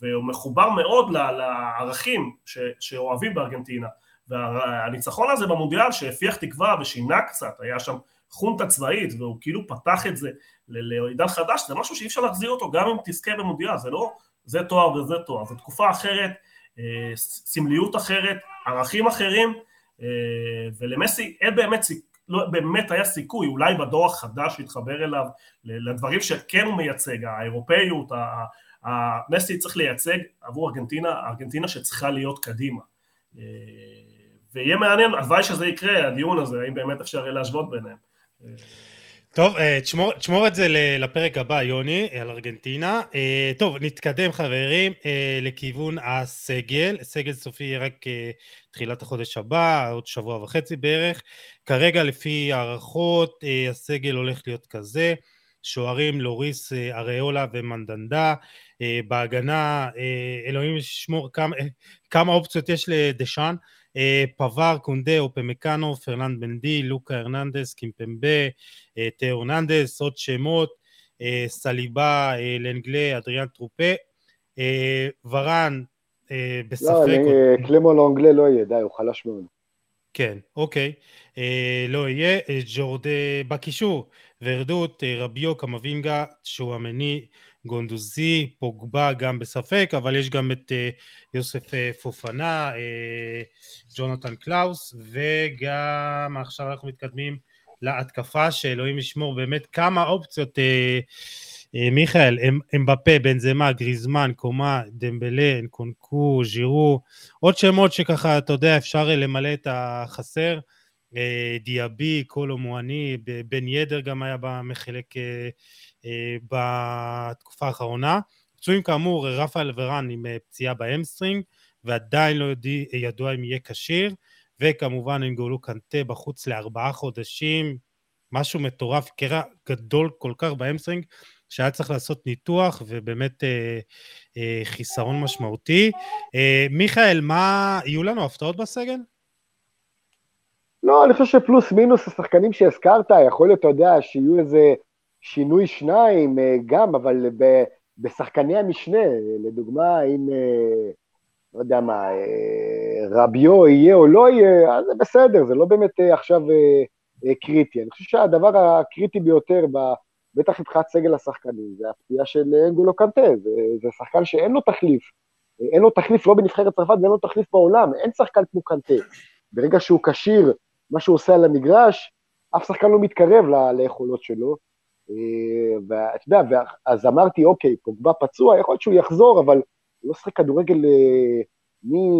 והוא מחובר מאוד לערכים שאוהבים בארגנטינה. והניצחון הזה במונדיאל שהפיח תקווה ושינה קצת, היה שם חונטה צבאית והוא כאילו פתח את זה לעידן חדש, זה משהו שאי אפשר להחזיר אותו גם אם תזכה במונדיאל, זה לא זה תואר וזה תואר, זו תקופה אחרת, אה, סמליות אחרת, ערכים אחרים, אה, ולמסי אין באמת לא באמת היה סיכוי, אולי בדור החדש להתחבר אליו, לדברים שכן הוא מייצג, האירופאיות, מסי צריך לייצג עבור ארגנטינה, ארגנטינה שצריכה להיות קדימה. אה, ויהיה מעניין, הלוואי שזה יקרה, הדיון הזה, האם באמת אפשר יהיה להשוות ביניהם. טוב, אה, תשמור, תשמור את זה לפרק הבא, יוני, על ארגנטינה. אה, טוב, נתקדם חברים אה, לכיוון הסגל. סגל סופי יהיה רק תחילת החודש הבא, עוד שבוע וחצי בערך. כרגע, לפי הערכות, הסגל הולך להיות כזה. שוערים לוריס אריולה ומנדנדה. בהגנה, אלוהים ישמור כמה, כמה אופציות יש לדשאן. אה, פבר, קונדה, אופמקאנו, פרננד בנדי, לוקה הרננדס, קימפמבה, אה, תאו הרננדס, עוד שמות, אה, סליבה, לנגלה, אדריאן טרופה, ורן, בספק... לא, קלמו לונגלה לא יהיה, די, הוא חלש מאוד. כן, אוקיי. לא יהיה. ג'ורדה בקישור, ורטו, רביו, קמאבינגה, שואמני, גנדוזי, פוגבה גם בספק, אבל יש גם את אה, יוסוף אה, פופאנה, אה, ג'ונתן קלאוס, וגם עכשיו אנחנו מתקדמים להתקפה שאלוהים ישמור באמת כמה אופציות אה, מיכאל, אמבפה, בנזמה, גריזמן, קומאן, דמבלה, אנקונקו, ז'ירו, עוד שמות שככה, אתה יודע, אפשר למלא את החסר. אה, דיאבי, קולו מואני, בן ידר גם היה במחלק בתקופה האחרונה. פצועים כאמור, רפאל ורן עם פציעה בהמסטרינג, ועדיין לא ידוע אם יהיה כשיר. וכמובן עם אנגולו קנטה בחוץ לארבעה חודשים, משהו מטורף, קרע גדול כל כך בהמסטרינג, שהיה צריך לעשות ניתוח ובאמת אה, אה, חיסרון משמעותי. אה, מיכאל, מה, יהיו לנו הפתעות בסגל? לא, אני חושב שפלוס מינוס השחקנים שהזכרת, יכול להיות, אתה יודע, שיהיו איזה שינוי שניים אה, גם, אבל ב, בשחקני המשנה, לדוגמה, אם... אה, לא יודע מה, אה, רביו יהיה או לא יהיה, אז זה בסדר, זה לא באמת עכשיו קריטי. אני חושב שהדבר הקריטי ביותר, בטח מבחינת סגל השחקנים, זה הפציעה של אנגולו קנטה, זה, זה שחקן שאין לו תחליף. אין לו תחליף לא בנבחרת צרפת ואין לו תחליף בעולם, אין שחקן כמו קנטה. ברגע שהוא כשיר, מה שהוא עושה על המגרש, אף שחקן לא מתקרב ליכולות שלו. ואתה יודע, אז אמרתי, אוקיי, פוגבה פצוע, יכול להיות שהוא יחזור, אבל לא שחק כדורגל אה,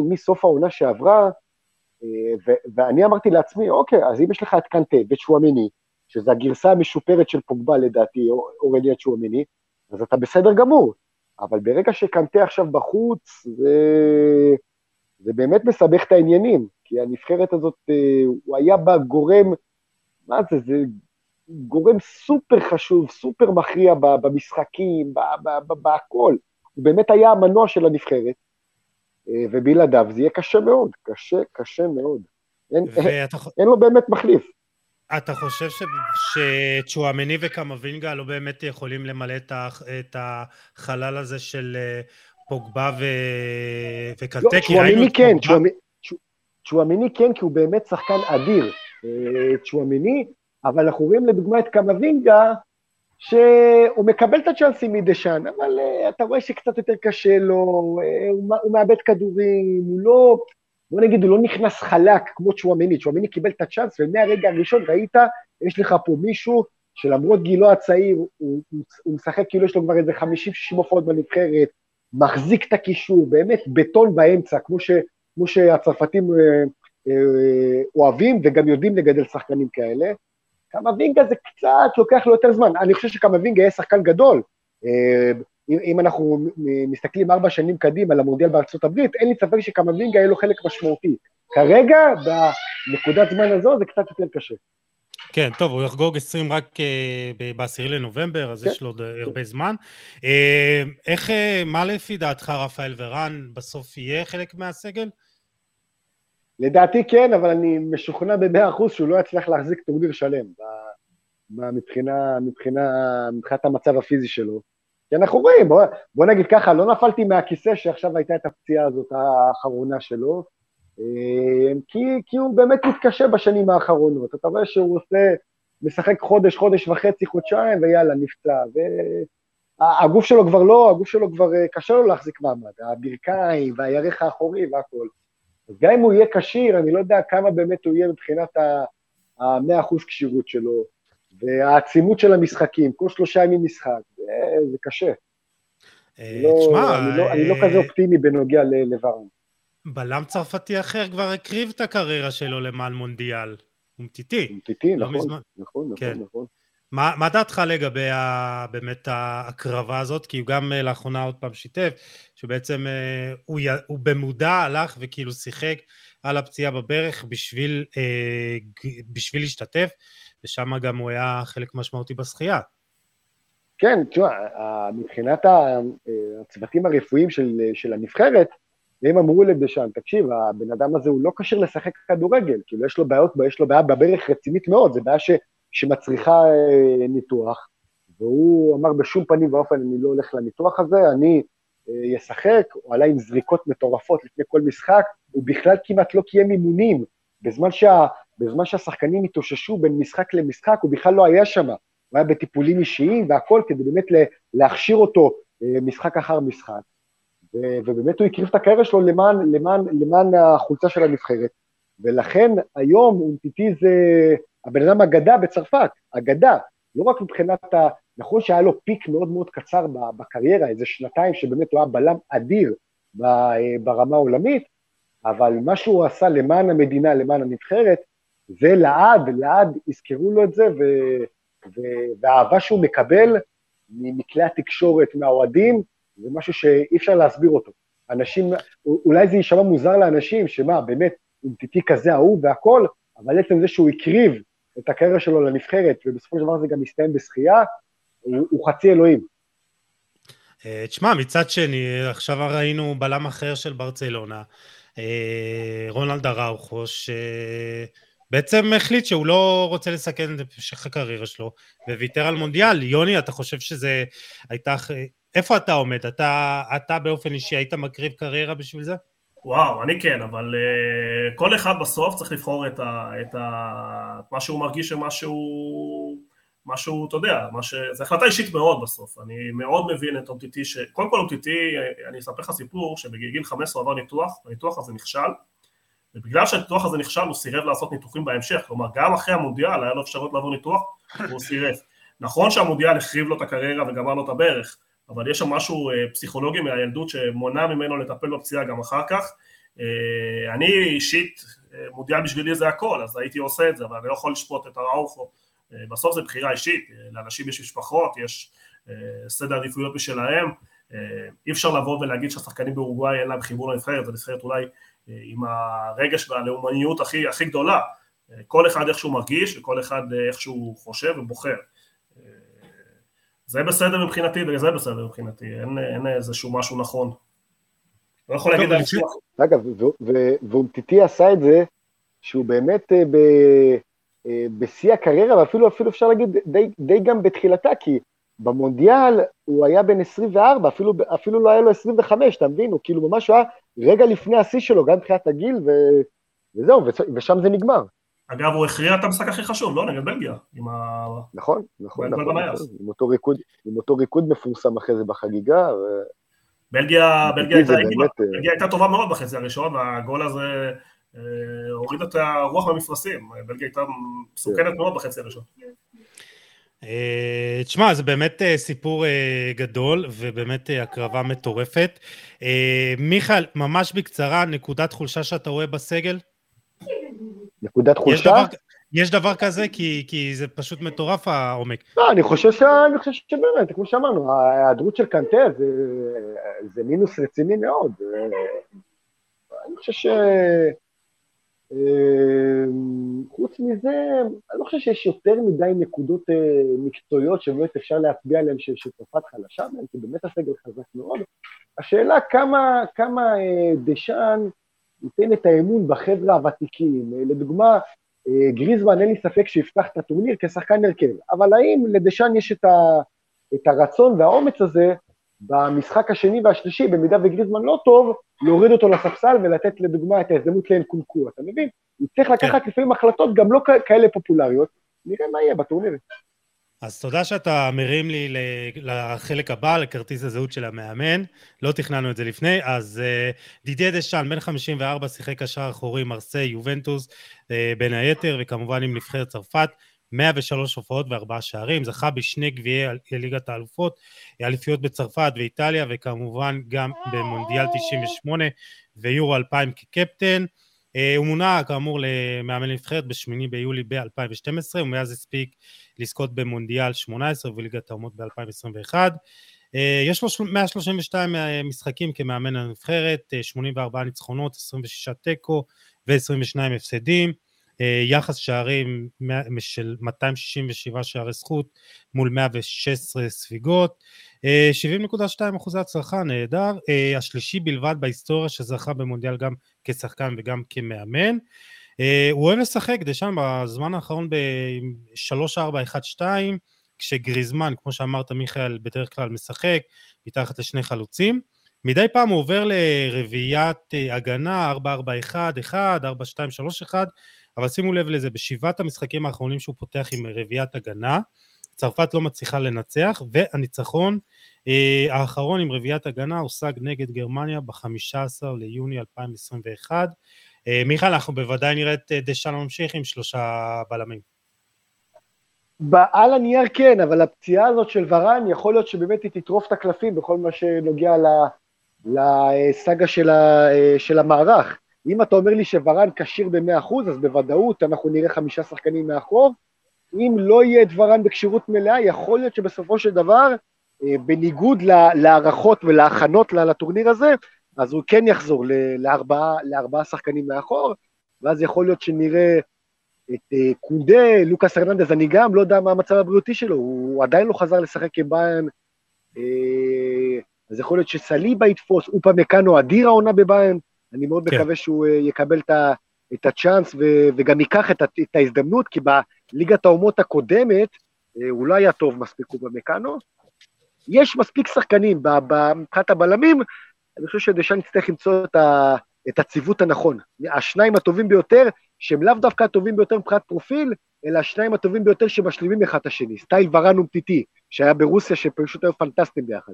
מסוף העונה שעברה, אה, ואני אמרתי לעצמי, אוקיי, אז אם יש לך את קנטה ואת שואמיני, שזו הגרסה המשופרת של פוגבה לדעתי, אורליה צ'ואמיני, אז אתה בסדר גמור. אבל ברגע שקנטה עכשיו בחוץ, זה, זה באמת מסבך את העניינים, כי הנבחרת הזאת, אה, הוא היה בה גורם, מה זה, זה גורם סופר חשוב, סופר מכריע במשחקים, בהכל. הוא באמת היה המנוע של הנבחרת, אה, ובלעדיו זה יהיה קשה מאוד, קשה, קשה מאוד. אין, אין, אין לו באמת מחליף. אתה חושב שצ'ואמני וקמבינגה לא באמת יכולים למלא את החלל הזה של אה, פוגבה ו... וקלטקי? לא, צ'ואמני כן, צ'ואמני כן, כי הוא באמת שחקן אדיר. אה, צ'ואמני, אבל אנחנו רואים לדוגמה את קמבינגה, שהוא מקבל את הצ'אנסים מדשאן, אבל uh, אתה רואה שקצת יותר קשה לו, uh, הוא, הוא מאבד כדורים, הוא לא, בוא נגיד, הוא לא נכנס חלק כמו צ'ואמיני, צ'ואמיני קיבל את הצ'אנס, ומהרגע הראשון ראית, יש לך פה מישהו שלמרות גילו הצעיר, הוא, הוא, הוא משחק כאילו יש לו כבר איזה 50-60 הופעות בנבחרת, מחזיק את הקישור, באמת בטון באמצע, כמו, ש, כמו שהצרפתים uh, uh, אוהבים וגם יודעים לגדל שחקנים כאלה. קמבינגה זה קצת לוקח לו יותר זמן. אני חושב שקמבינגה יהיה שחקן גדול. אה, אם אנחנו מסתכלים ארבע שנים קדימה למונדיאל בארצות הברית, אין לי ספק שקמבינגה יהיה לו חלק משמעותי. כרגע, בנקודת זמן הזו, זה קצת יותר קשה. כן, טוב, הוא יחגוג 20 רק uh, ב-10 לנובמבר, אז כן. יש לו עוד הרבה זמן. איך, מה לפי דעתך, רפאל ורן, בסוף יהיה חלק מהסגל? לדעתי כן, אבל אני משוכנע במאה אחוז שהוא לא יצליח להחזיק טורניר שלם, מבחינה, מבחינה, מבחינת המצב הפיזי שלו. כי אנחנו רואים, בוא, בוא נגיד ככה, לא נפלתי מהכיסא שעכשיו הייתה את הפציעה הזאת האחרונה שלו, אה, כי, כי הוא באמת מתקשה בשנים האחרונות. אתה רואה שהוא עושה, משחק חודש, חודש וחצי, חודשיים, ויאללה, נפצע. והגוף שלו כבר לא, הגוף שלו כבר אה, קשה לו להחזיק מעמד, הברכיים והירך האחורי והכול. גם אם הוא יהיה כשיר, אני לא יודע כמה באמת הוא יהיה מבחינת ה-100% כשירות שלו, והעצימות של המשחקים, כל שלושה ימים משחק, זה, קשה. אה, לא, תשמע, אני, לא, לא כזה אה, אופטימי בנוגע לוורן. בלם צרפתי אחר כבר הקריב את הקריירה שלו למען מונדיאל. הוא מטיטי. הוא מטיטי, לא נכון, נכון, נכון, כן. נכון. מה, מה דעתך לגבי ה, באמת ההקרבה הזאת? כי הוא גם אה, לאחרונה עוד פעם שיתף, שבעצם אה, הוא, הוא במודע הלך וכאילו שיחק על הפציעה בברך בשביל, אה, בשביל להשתתף, ושם גם הוא היה חלק משמעותי בשחייה. כן, תשמע, מבחינת הצוותים הרפואיים של, של הנבחרת, הם אמרו לדשאן, תקשיב, הבן אדם הזה הוא לא כשיר לשחק כדורגל, כאילו יש לו בעיות, יש לו בעיה בברך רצינית מאוד, זו בעיה ש... שמצריכה אה, ניתוח, והוא אמר בשום פנים ואופן אני לא הולך לניתוח הזה, אני אה, אשחק, הוא עלה עם זריקות מטורפות לפני כל משחק, הוא בכלל כמעט לא קיים אימונים, בזמן, שה, בזמן שהשחקנים התאוששו בין משחק למשחק, הוא בכלל לא היה שם, הוא היה בטיפולים אישיים והכל כדי באמת להכשיר אותו אה, משחק אחר משחק. ובאמת הוא הקריב את הקריירה שלו למען, למען, למען החולצה של הנבחרת. ולכן היום אומטיטי זה, הבן אדם אגדה בצרפת, אגדה, לא רק מבחינת נכון שהיה לו פיק מאוד מאוד קצר בקריירה, איזה שנתיים שבאמת הוא היה בלם אדיר ברמה העולמית, אבל מה שהוא עשה למען המדינה, למען הנבחרת, זה לעד, לעד יזכרו לו את זה, ו, ו, והאהבה שהוא מקבל מכלי התקשורת, מהאוהדים, זה משהו שאי אפשר להסביר אותו. אנשים, אולי זה יישמע מוזר לאנשים, שמה, באמת, עם טיטי כזה אהוב והכל, אבל עצם זה שהוא הקריב את הקריירה שלו לנבחרת, ובסופו של דבר זה גם מסתיים בשחייה, הוא, חצי אלוהים. אה, תשמע, מצד שני, עכשיו ראינו בלם אחר של ברצלונה, אה, רונלד אראוכו, שבעצם החליט שהוא לא רוצה לסכן את המשך הקריירה שלו, וויתר על מונדיאל. יוני, אתה חושב שזה הייתה... איפה אתה עומד? אתה, אתה באופן אישי היית מקריב קריירה בשביל זה? וואו, אני כן, אבל uh, כל אחד בסוף צריך לבחור את, ה, את ה, מה שהוא מרגיש ומה שהוא, מה שהוא, אתה יודע, ש... זו החלטה אישית מאוד בסוף. אני מאוד מבין את אומטיטי, ש... קודם כל אומטיטי, אני אספר לך סיפור, שבגיל 15 הוא עבר ניתוח, הניתוח הזה נכשל, ובגלל שהניתוח הזה נכשל הוא סירב לעשות ניתוחים בהמשך, כלומר גם אחרי המונדיאל היה לו אפשרות לעבור ניתוח, והוא סירב. נכון שהמונדיאל החריב לו את הקריירה וגמר לו את הברך, אבל יש שם משהו אה, פסיכולוגי מהילדות שמונע ממנו לטפל בפציעה גם אחר כך. אה, אני אישית, אה, מודיע בשבילי זה הכל, אז הייתי עושה את זה, אבל אני לא יכול לשפוט את הראוכו. בסוף זו בחירה אישית, לאנשים יש משפחות, יש סדר עדיפויות משלהם, אי אפשר לבוא ולהגיד שהשחקנים באורוגוואי אין להם חיבור לנבחרת, זו נבחרת אולי עם הרגש והלאומניות הכי, הכי גדולה, כל אחד איך שהוא מרגיש וכל אחד איך שהוא חושב ובוחר. זה בסדר מבחינתי וזה בסדר מבחינתי, אין, אין איזשהו משהו נכון. לא יכול להגיד על שום אגב, ואומטיטי עשה את זה, שהוא באמת אה, אה, בשיא הקריירה, ואפילו אפילו אפשר להגיד די, די גם בתחילתה, כי במונדיאל הוא היה בן 24, אפילו, אפילו לא היה לו 25, אתה מבין? הוא כאילו ממש היה רגע לפני השיא שלו, גם מבחינת הגיל, ו, וזהו, ושם זה נגמר. אגב, הוא הכריע את המשחק הכי חשוב, לא? נגד בלגיה. עם ה... נכון, נכון, נכון, נכון. עם, אותו ריקוד, עם אותו ריקוד מפורסם אחרי זה בחגיגה. ו... בלגיה, בלגיה, הייתה, באמת... אה, בלגיה הייתה טובה מאוד בחצי הראשון, והגול הזה אה, הוריד את הרוח במפרשים. בלגיה הייתה מסוכנת מאוד בחצי הראשון. אה, תשמע, זה באמת סיפור גדול ובאמת הקרבה מטורפת. מיכאל, ממש בקצרה, נקודת חולשה שאתה רואה בסגל? נקודת חולשה. יש דבר, יש דבר כזה? כי, כי זה פשוט מטורף העומק. לא, אני חושב, ש... אני חושב שבאמת, כמו שאמרנו, ההיעדרות של קנטה זה, זה מינוס רציני מאוד. אני חושב ש... אה, חוץ מזה, אני לא חושב שיש יותר מדי נקודות אה, מקצועיות שבאמת אפשר להצביע עליהן שצרפת חלשה מהן, כי באמת הסגל חזק מאוד. השאלה כמה, כמה אה, דשאן ייתן את האמון בחבר'ה הוותיקים. אה, לדוגמה, אה, גריזמן, אין לי ספק שיפתח את הטורניר כשחקן הרכב, אבל האם לדשאן יש את, ה, את הרצון והאומץ הזה במשחק השני והשלישי, במידה וגריזמן לא טוב, להוריד אותו לספסל ולתת לדוגמה את ההזדמנות לאן קונקו, אתה מבין? הוא צריך לקחת כן. לפעמים החלטות גם לא כאלה פופולריות, נראה מה יהיה בטורניר. אז תודה שאתה מרים לי לחלק הבא, לכרטיס הזהות של המאמן. לא תכננו את זה לפני. אז uh, דידיה דשאן, בן 54, שיחק קשר אחורי, מרסיי, יובנטוס, uh, בין היתר, וכמובן עם נבחרת צרפת. 103 הופעות וארבעה שערים, זכה בשני גביעי ליגת האלופות, אליפיות בצרפת ואיטליה, וכמובן גם במונדיאל 98 ויורו 2000 כקפטן. אה, הוא מונה כאמור למאמן נבחרת בשמיני ביולי ב-2012 ומאז הספיק לזכות במונדיאל 18 וליגת האומות ב-2021 אה, יש לו 132 אה, משחקים כמאמן הנבחרת, 84 ניצחונות, 26 תיקו ו-22 הפסדים, יחס שערים של 267 שערי זכות מול 116 ספיגות, 70.2 אחוזי הצלחה, נהדר, השלישי בלבד בהיסטוריה שזכה במונדיאל גם כשחקן וגם כמאמן. הוא אוהב לשחק דשאן בזמן האחרון ב-3-4-1-2, כשגריזמן, כמו שאמרת מיכאל, בדרך כלל משחק מתחת לשני חלוצים. מדי פעם הוא עובר לרביעיית הגנה, 4-4-1, 1, 4-2-3-1, אבל שימו לב לזה, בשבעת המשחקים האחרונים שהוא פותח עם רביעיית הגנה, צרפת לא מצליחה לנצח, והניצחון אה, האחרון עם רביעיית הגנה הושג נגד גרמניה ב-15 ליוני 2021. אה, מיכאל, אנחנו בוודאי נראה את אה, דשאן ממשיך עם שלושה בלמים. על הנייר כן, אבל הפציעה הזאת של ורן, יכול להיות שבאמת היא תטרוף את הקלפים בכל מה שנוגע לסאגה של, ה, של המערך. אם אתה אומר לי שוורן כשיר ב-100%, אז בוודאות אנחנו נראה חמישה שחקנים מאחור. אם לא יהיה את ורן בכשירות מלאה, יכול להיות שבסופו של דבר, אה, בניגוד להערכות ולהכנות לטורניר הזה, אז הוא כן יחזור לארבעה, לארבעה שחקנים מאחור, ואז יכול להיות שנראה את אה, קונדה, לוקאס ארננדז, אני גם לא יודע מה המצב הבריאותי שלו, הוא עדיין לא חזר לשחק עם אה, אז יכול להיות שסליבה יתפוס, אופה מקאנו אדיר העונה בביין, אני מאוד כן. מקווה שהוא אה, יקבל את הצ'אנס וגם ייקח את ההזדמנות, כי בליגת האומות הקודמת הוא לא היה טוב מספיק אופה מקאנו. יש מספיק שחקנים מבחינת הבלמים, אני חושב שדשאן יצטרך למצוא את, ה, את הציוות הנכון. השניים הטובים ביותר, שהם לאו דווקא הטובים ביותר מבחינת פרופיל, אלא השניים הטובים ביותר שמשלימים אחד את השני. סטייל ורן ומטיטי, שהיה ברוסיה, שפשוט היו פנטסטיים ביחד.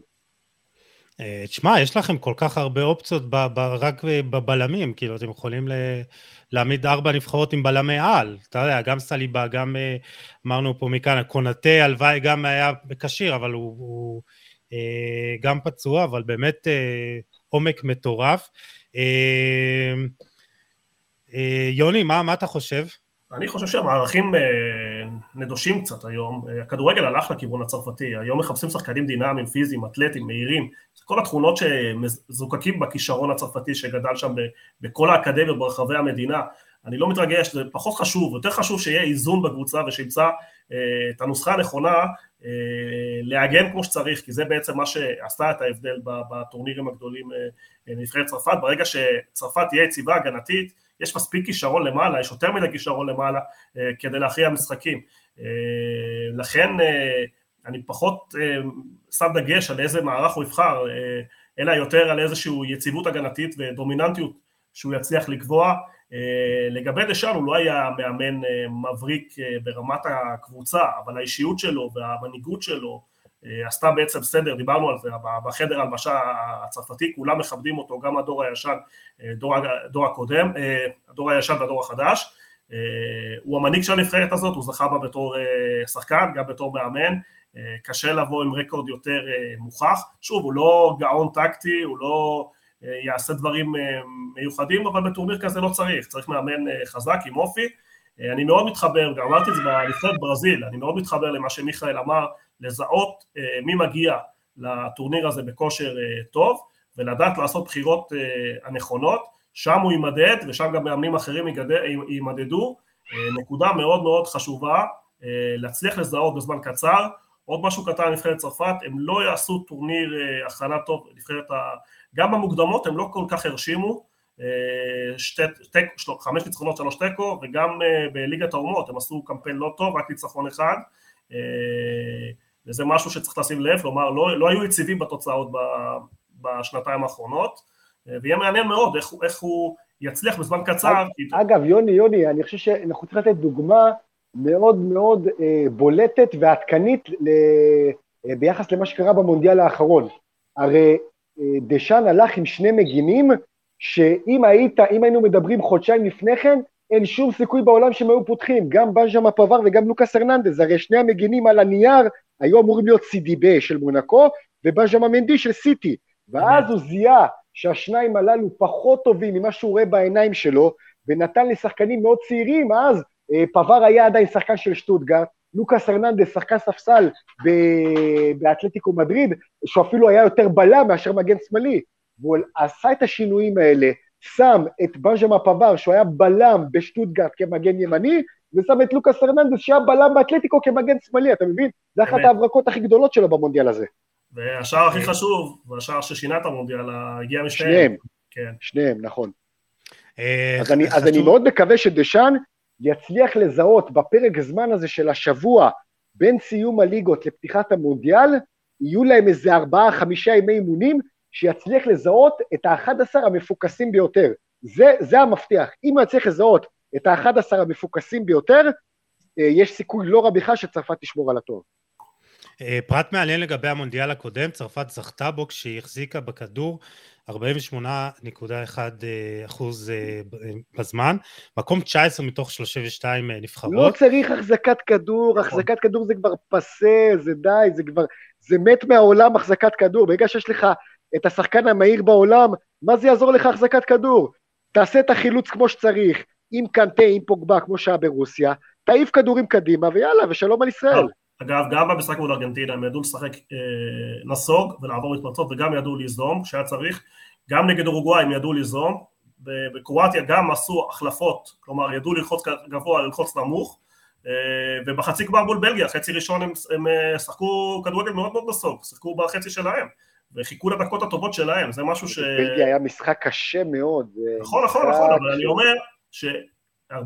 אה, תשמע, יש לכם כל כך הרבה אופציות ב, ב, רק בבלמים, כאילו, אתם יכולים ל, להעמיד ארבע נבחרות עם בלמי על, אתה יודע, גם סליבה, גם אה, אמרנו פה מכאן, קונטה, הלוואי גם היה כשיר, אבל הוא, הוא אה, גם פצוע, אבל באמת עומק מטורף. יוני, מה, מה אתה חושב? אני חושב שהמערכים נדושים קצת היום, הכדורגל הלך לכיוון הצרפתי, היום מחפשים שחקנים דינמיים, פיזיים, אתלטיים, מהירים, כל התכונות שמזוקקים בכישרון הצרפתי שגדל שם בכל האקדמיות ברחבי המדינה, אני לא מתרגש, זה פחות חשוב, יותר חשוב שיהיה איזון בקבוצה ושימצא אה, את הנוסחה הנכונה אה, להגן כמו שצריך, כי זה בעצם מה שעשה את ההבדל בטורנירים הגדולים אה, לנבחרת צרפת, ברגע שצרפת תהיה יציבה הגנתית, יש מספיק כישרון למעלה, יש יותר מדי כישרון למעלה כדי להכריע משחקים. לכן אני פחות אה, שם דגש על איזה מערך הוא יבחר, אה, אלא יותר על איזושהי יציבות הגנתית ודומיננטיות שהוא יצליח לקבוע. אה, לגבי דשאן הוא לא היה מאמן מבריק ברמת הקבוצה, אבל האישיות שלו והמנהיגות שלו עשתה בעצם סדר, דיברנו על זה בחדר הלבשה הצרפתי, כולם מכבדים אותו, גם הדור הישן, דור, הדור הקודם, הדור הישן והדור החדש. הוא המנהיג של הנבחרת הזאת, הוא זכה בה בתור שחקן, גם בתור מאמן, אה, קשה לבוא עם רקורד יותר אה, מוכח, שוב הוא לא גאון טקטי, הוא לא אה, יעשה דברים מיוחדים, אבל בטורניר כזה לא צריך, צריך מאמן חזק עם אופי, אני מאוד מתחבר, גם אמרתי את זה בנבחרת ברזיל, אני מאוד מתחבר למה שמיכאל אמר, לזהות מי מגיע לטורניר הזה בכושר טוב, ולדעת לעשות בחירות הנכונות, שם הוא יימדד, ושם גם מאמנים אחרים יימדדו, נקודה מאוד מאוד חשובה, להצליח לזהות בזמן קצר, עוד משהו קטן על נבחרת צרפת, הם לא יעשו טורניר אה, הכנה טוב, נבחרת ה... גם במוקדמות הם לא כל כך הרשימו, אה, שתי, תק, של... חמש ניצחונות שלוש תיקו, וגם אה, בליגת האומות הם עשו קמפיין לא טוב, רק ניצחון אחד, וזה משהו שצריך לשים לב, כלומר לא, לא היו יציבים בתוצאות בשנתיים האחרונות, ויהיה מעניין מאוד איך, איך הוא יצליח בזמן קצר. אגב, יוני, יוני, אני חושב שאנחנו צריכים לתת דוגמה מאוד מאוד אה, בולטת ועדכנית ל, אה, ביחס למה שקרה במונדיאל האחרון. הרי אה, דשאן הלך עם שני מגינים, שאם היית, אם היינו מדברים חודשיים לפני כן, אין שום סיכוי בעולם שהם היו פותחים, גם בנז'מה פבר וגם לוקאס הרננדז, הרי שני המגינים על הנייר היו אמורים להיות סידיבה של מונקו ובנז'מה מנדי של סיטי, ואז הוא זיהה שהשניים הללו פחות טובים ממה שהוא רואה בעיניים שלו, ונתן לשחקנים מאוד צעירים. אז אה, פבר היה עדיין שחקן של שטוטגרט, לוקאס הרננדס, שחקן ספסל באתלטיקו מדריד, שהוא אפילו היה יותר בלם מאשר מגן שמאלי, והוא עשה את השינויים האלה, שם את בנז'מה פבר, שהוא היה בלם בשטוטגרט כמגן ימני, ושם את לוקאס הרננדס, שהיה בלם באתלטיקו כמגן שמאלי, אתה מבין? זה אחת ההברקות הכי גדולות שלו במונדיאל הזה. והשער הכי חשוב, והשער ששינה את המונדיאל, הגיע משניהם. שניהם, כן. שניהם, נכון. אה, אז אני מאוד מקווה שדשאן יצליח לזהות בפרק זמן הזה של השבוע בין סיום הליגות לפתיחת המונדיאל, יהיו להם איזה ארבעה, חמישה ימי אימונים, שיצליח לזהות את האחד עשר המפוקסים ביותר. זה, זה המפתח. אם הוא יצליח לזהות את האחד עשר המפוקסים ביותר, אה, יש סיכוי לא רע בכלל שצרפת תשמור על הטוב. אה, פרט מעניין לגבי המונדיאל הקודם, צרפת זכתה בו כשהיא החזיקה בכדור 48.1 אחוז בזמן, מקום 19 מתוך 32 נבחרות. לא צריך החזקת כדור, החזקת כדור זה כבר פסה, זה די, זה כבר, זה מת מהעולם החזקת כדור. ברגע שיש לך את השחקן המהיר בעולם, מה זה יעזור לך החזקת כדור? תעשה את החילוץ כמו שצריך, עם קנטה, עם פוגבה, כמו שהיה ברוסיה, תעיף כדורים קדימה, ויאללה, ושלום על ישראל. אגב, גם במשחק מול ארגנטינה הם ידעו לשחק אה, נסוג ולעבור מתפרצות, וגם ידעו ליזום כשהיה צריך. גם נגד אורוגוואי הם ידעו ליזום. בקרואטיה גם עשו החלפות, כלומר ידעו ללחוץ גבוה, ללחוץ נמוך. אה, ובחצי גמר מול בלגיה, חצי ראשון הם, הם אה, שחקו כדורגל מאוד מאוד נסוג, שיחקו בחצי שלהם. וחיכו לדקות הטובות שלהם, זה משהו ש... בלגיה היה משחק קשה מאוד. נכון, נכון, נכון, אבל אני אומר ש... 48%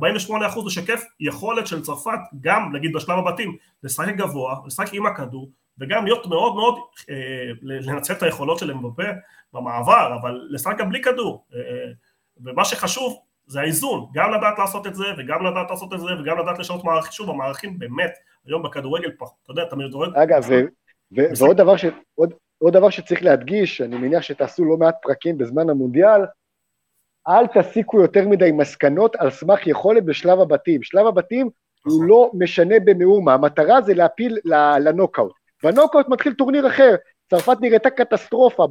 משקף יכולת של צרפת גם, נגיד בשלב הבתים, לשחק גבוה, לשחק עם הכדור, וגם להיות מאוד מאוד, אה, לנצל את היכולות של אמבפה במעבר, אבל לשחק גם בלי כדור. אה, אה, ומה שחשוב זה האיזון, גם לדעת לעשות את זה, וגם לדעת לעשות את זה, וגם לדעת לשנות מערכים. שוב, המערכים באמת, היום בכדורגל, אתה יודע, אתה מדורג... אגב, ועוד דבר, ש, עוד, עוד דבר שצריך להדגיש, אני מניח שתעשו לא מעט פרקים בזמן המונדיאל, אל תסיקו יותר מדי מסקנות על סמך יכולת בשלב הבתים. שלב הבתים הוא נכון. לא משנה במאומה, המטרה זה להפיל לנוקאוט. בנוקאוט מתחיל טורניר אחר, צרפת נראתה קטסטרופה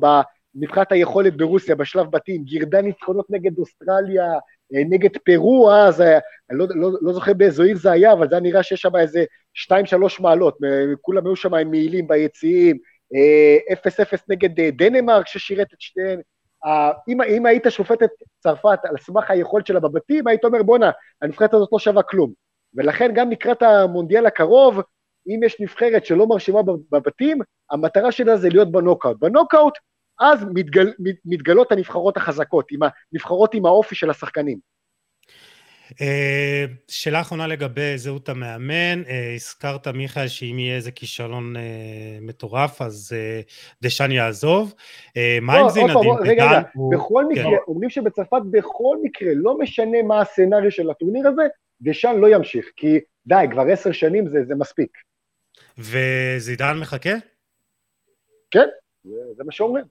מבחינת היכולת ברוסיה בשלב בתים, גירדה ניצחונות נגד אוסטרליה, אה, נגד פרו אז, אה, אני לא, לא, לא זוכר באיזו עיר זה היה, אבל זה היה נראה שיש שם איזה 2-3 מעלות, כולם היו שם עם מעילים ביציעים, 0-0 אה, נגד דנמרק ששירת את שתיהן, אם, אם היית שופט את צרפת על סמך היכולת שלה בבתים, היית אומר בואנה, הנבחרת הזאת לא שווה כלום. ולכן גם לקראת המונדיאל הקרוב, אם יש נבחרת שלא מרשימה בבתים, המטרה שלה זה להיות בנוקאוט. בנוקאוט, אז מתגל, מתגלות הנבחרות החזקות, עם הנבחרות עם האופי של השחקנים. אה, שאלה אחרונה לגבי זהות המאמן, אה, הזכרת מיכאל שאם יהיה איזה כישלון אה, מטורף אז דשאן יעזוב, מה עם זינדין? רגע, רגע, בכל כן. מקרה, אומרים שבצרפת בכל מקרה, לא משנה מה הסצנריו של הטורניר הזה, דשאן לא ימשיך, כי די, כבר עשר שנים זה, מספיק. וזידן מחכה? כן, זה מה שאומרים.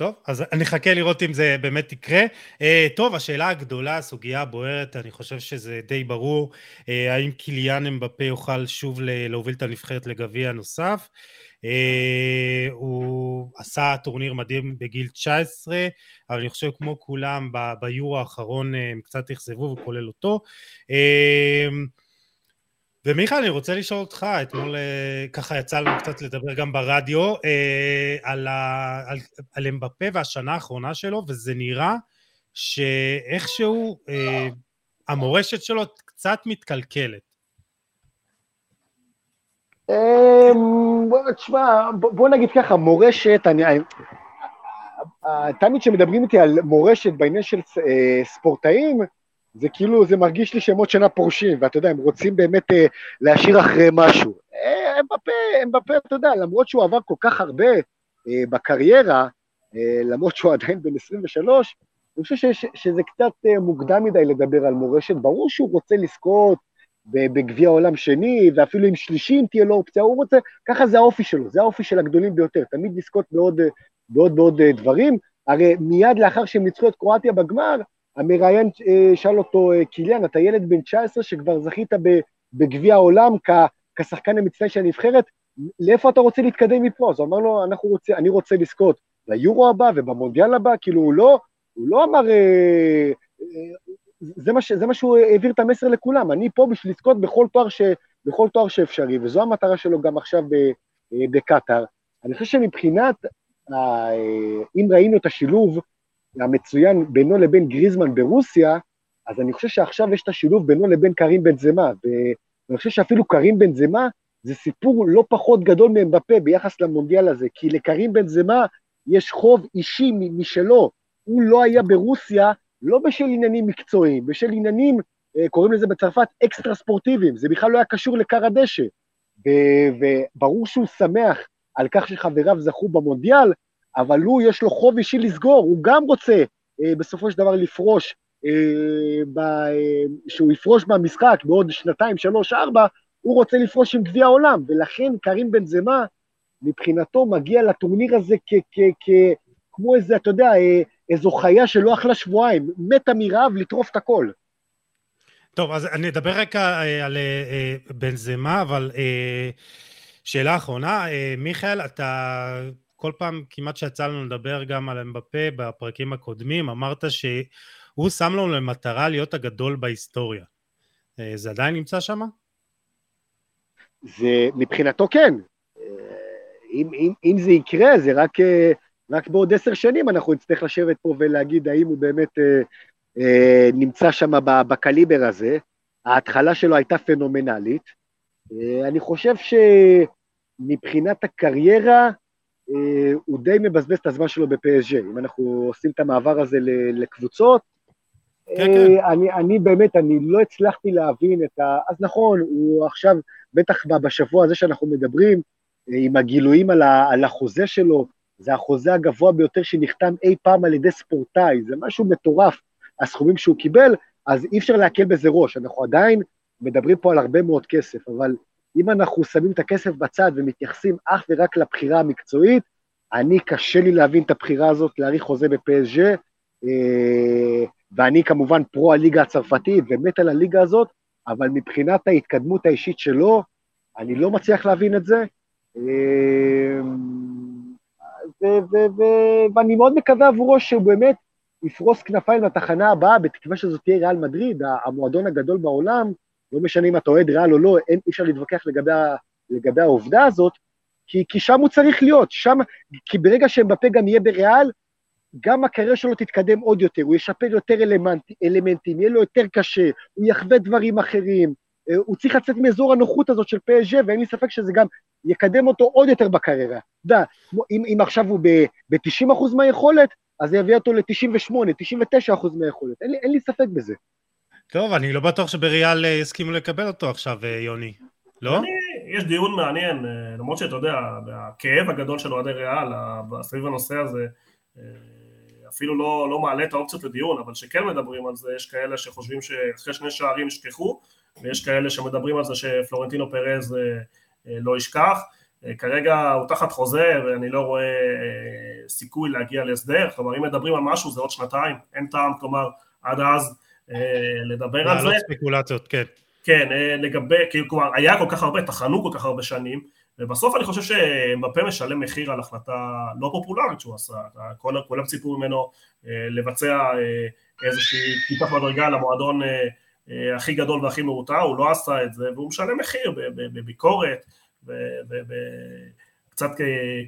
טוב, אז אני אחכה לראות אם זה באמת יקרה. Uh, טוב, השאלה הגדולה, הסוגיה הבוערת, אני חושב שזה די ברור, uh, האם קיליאן אמבפה יוכל שוב להוביל את הנבחרת לגביע נוסף. Uh, הוא עשה טורניר מדהים בגיל 19, אבל אני חושב כמו כולם ביורו האחרון הם קצת אכזבו וכולל אותו. ומיכאל, אני רוצה לשאול אותך, אתמול אה, ככה יצא לנו קצת לדבר גם ברדיו אה, על, ה, על, על אמבפה והשנה האחרונה שלו, וזה נראה שאיכשהו אה, המורשת שלו קצת מתקלקלת. אמ, תשמע, בוא נגיד ככה, מורשת, אני... תמיד כשמדברים איתי על מורשת בעניין של ספורטאים, זה כאילו, זה מרגיש לי שמות שינה פורשים, ואתה יודע, הם רוצים באמת אה, להשאיר אחרי משהו. אה, אמבפה, אמבפה, אתה יודע, למרות שהוא עבר כל כך הרבה אה, בקריירה, אה, למרות שהוא עדיין בן 23, אני חושב שיש, שזה קצת אה, מוקדם מדי לדבר על מורשת. ברור שהוא רוצה לזכות בגביע העולם שני, ואפילו עם אם תהיה לו אופציה, הוא רוצה, ככה זה האופי שלו, זה האופי של הגדולים ביותר, תמיד לזכות בעוד, בעוד, בעוד אה, דברים. הרי מיד לאחר שהם ניצחו את קרואטיה בגמר, המראיין אה, שאל אותו, אה, קיליאן, אתה ילד בן 19 שכבר זכית בגביע העולם כשחקן המצטיין של הנבחרת, לאיפה אתה רוצה להתקדם מפה? אז הוא אמר לו, רוצה, אני רוצה לזכות ליורו הבא ובמונדיאל הבא, כאילו הוא לא, הוא לא אמר, אה, זה מה, זה מה שהוא העביר את המסר לכולם, אני פה בשביל לזכות בכל תואר, ש, בכל תואר שאפשרי, וזו המטרה שלו גם עכשיו בקטאר. אני חושב שמבחינת, אם ראינו את השילוב המצוין בינו לבין גריזמן ברוסיה, אז אני חושב שעכשיו יש את השילוב בינו לבין קרים בן זמה, ואני חושב שאפילו קרים בן זמה זה סיפור לא פחות גדול מאמבפה ביחס למונדיאל הזה, כי לקרים בן זמה יש חוב אישי משלו, הוא לא היה ברוסיה לא בשל עניינים מקצועיים, בשל עניינים, אה, קוראים לזה בצרפת אקסטרה ספורטיביים, זה בכלל לא היה קשור לקר הדשא, וברור שהוא שמח על כך שחבריו זכו במונדיאל, אבל הוא, יש לו חוב אישי לסגור, הוא גם רוצה אה, בסופו של דבר לפרוש, אה, ב, אה, שהוא יפרוש מהמשחק בעוד שנתיים, שלוש, ארבע, הוא רוצה לפרוש עם גביע העולם, ולכן קרים בן זמה, מבחינתו מגיע לטורניר הזה כמו איזה, אתה יודע, איזו חיה שלא אכלה שבועיים, מתה מרעב לטרוף את הכל. טוב, אז אני אדבר רק על בנזמה, אבל שאלה אחרונה, מיכאל, אתה כל פעם כמעט שיצא לנו לדבר גם על אמבפה בפרקים הקודמים, אמרת שהוא שם לנו למטרה להיות הגדול בהיסטוריה. אה, זה עדיין נמצא שם? זה מבחינתו כן. אה, אם, אם, אם זה יקרה, זה רק, אה, רק בעוד עשר שנים אנחנו נצטרך לשבת פה ולהגיד האם הוא באמת נמצא שם בקליבר הזה. ההתחלה שלו הייתה פנומנלית. אני חושב שמבחינת הקריירה, הוא די מבזבז את הזמן שלו בפסג' אם אנחנו עושים את המעבר הזה לקבוצות. כן, כן. אה, אני, אני באמת, אני לא הצלחתי להבין את ה... אז נכון, הוא עכשיו, בטח בשבוע הזה שאנחנו מדברים, אה, עם הגילויים על, ה, על החוזה שלו, זה החוזה הגבוה ביותר שנחתם אי פעם על ידי ספורטאי, זה משהו מטורף, הסכומים שהוא קיבל, אז אי אפשר להקל בזה ראש, אנחנו עדיין מדברים פה על הרבה מאוד כסף, אבל אם אנחנו שמים את הכסף בצד ומתייחסים אך ורק לבחירה המקצועית, אני, קשה לי להבין את הבחירה הזאת להאריך חוזה בפסג', אה, ואני כמובן פרו הליגה הצרפתית ומת על הליגה הזאת, אבל מבחינת ההתקדמות האישית שלו, אני לא מצליח להבין את זה. אה, ואני מאוד מקווה עבורו שהוא באמת יפרוס כנפיים לתחנה הבאה, בתקווה שזאת תהיה ריאל מדריד, המועדון הגדול בעולם, לא משנה אם אתה אוהד ריאל או לא, אי אפשר להתווכח לגבי, לגבי העובדה הזאת, כי, כי שם הוא צריך להיות, שם, כי ברגע שאמבפה גם יהיה בריאל, גם הקריירה שלו תתקדם עוד יותר, הוא ישפר יותר אלמנט, אלמנטים, יהיה לו יותר קשה, הוא יחווה דברים אחרים, אה, הוא צריך לצאת מאזור הנוחות הזאת של פסג' ואין לי ספק שזה גם יקדם אותו עוד יותר בקריירה. אתה יודע, אם, אם עכשיו הוא ב-90% מהיכולת, אז זה יביא אותו ל-98, 99% מהיכולת, אין לי, אין לי ספק בזה. טוב, אני לא בטוח שבריאל אה, הסכימו לקבל אותו עכשיו, אה, יוני. לא? אני, יש דיון מעניין, אה, למרות שאתה יודע, הכאב הגדול של אוהדי ריאל סביב הנושא הזה, אפילו לא, לא מעלה את האופציות לדיון, אבל שכן מדברים על זה, יש כאלה שחושבים שאחרי שני שערים ישכחו, ויש כאלה שמדברים על זה שפלורנטינו פרז לא ישכח. כרגע הוא תחת חוזה ואני לא רואה סיכוי להגיע להסדר, כלומר אם מדברים על משהו זה עוד שנתיים, אין טעם, כלומר עד אז לדבר על זה. לעלות ספקולציות, כן. כן, אה, לגבי, כאילו, כלומר, היה כל כך הרבה, טחנו כל כך הרבה שנים, ובסוף אני חושב שמבפה משלם מחיר על החלטה לא פופולרית שהוא עשה, כולם ציפו ממנו אה, לבצע איזושהי קליטת מדרגה למועדון הכי גדול והכי מעוטר, הוא לא עשה את זה, והוא משלם מחיר בביקורת, וקצת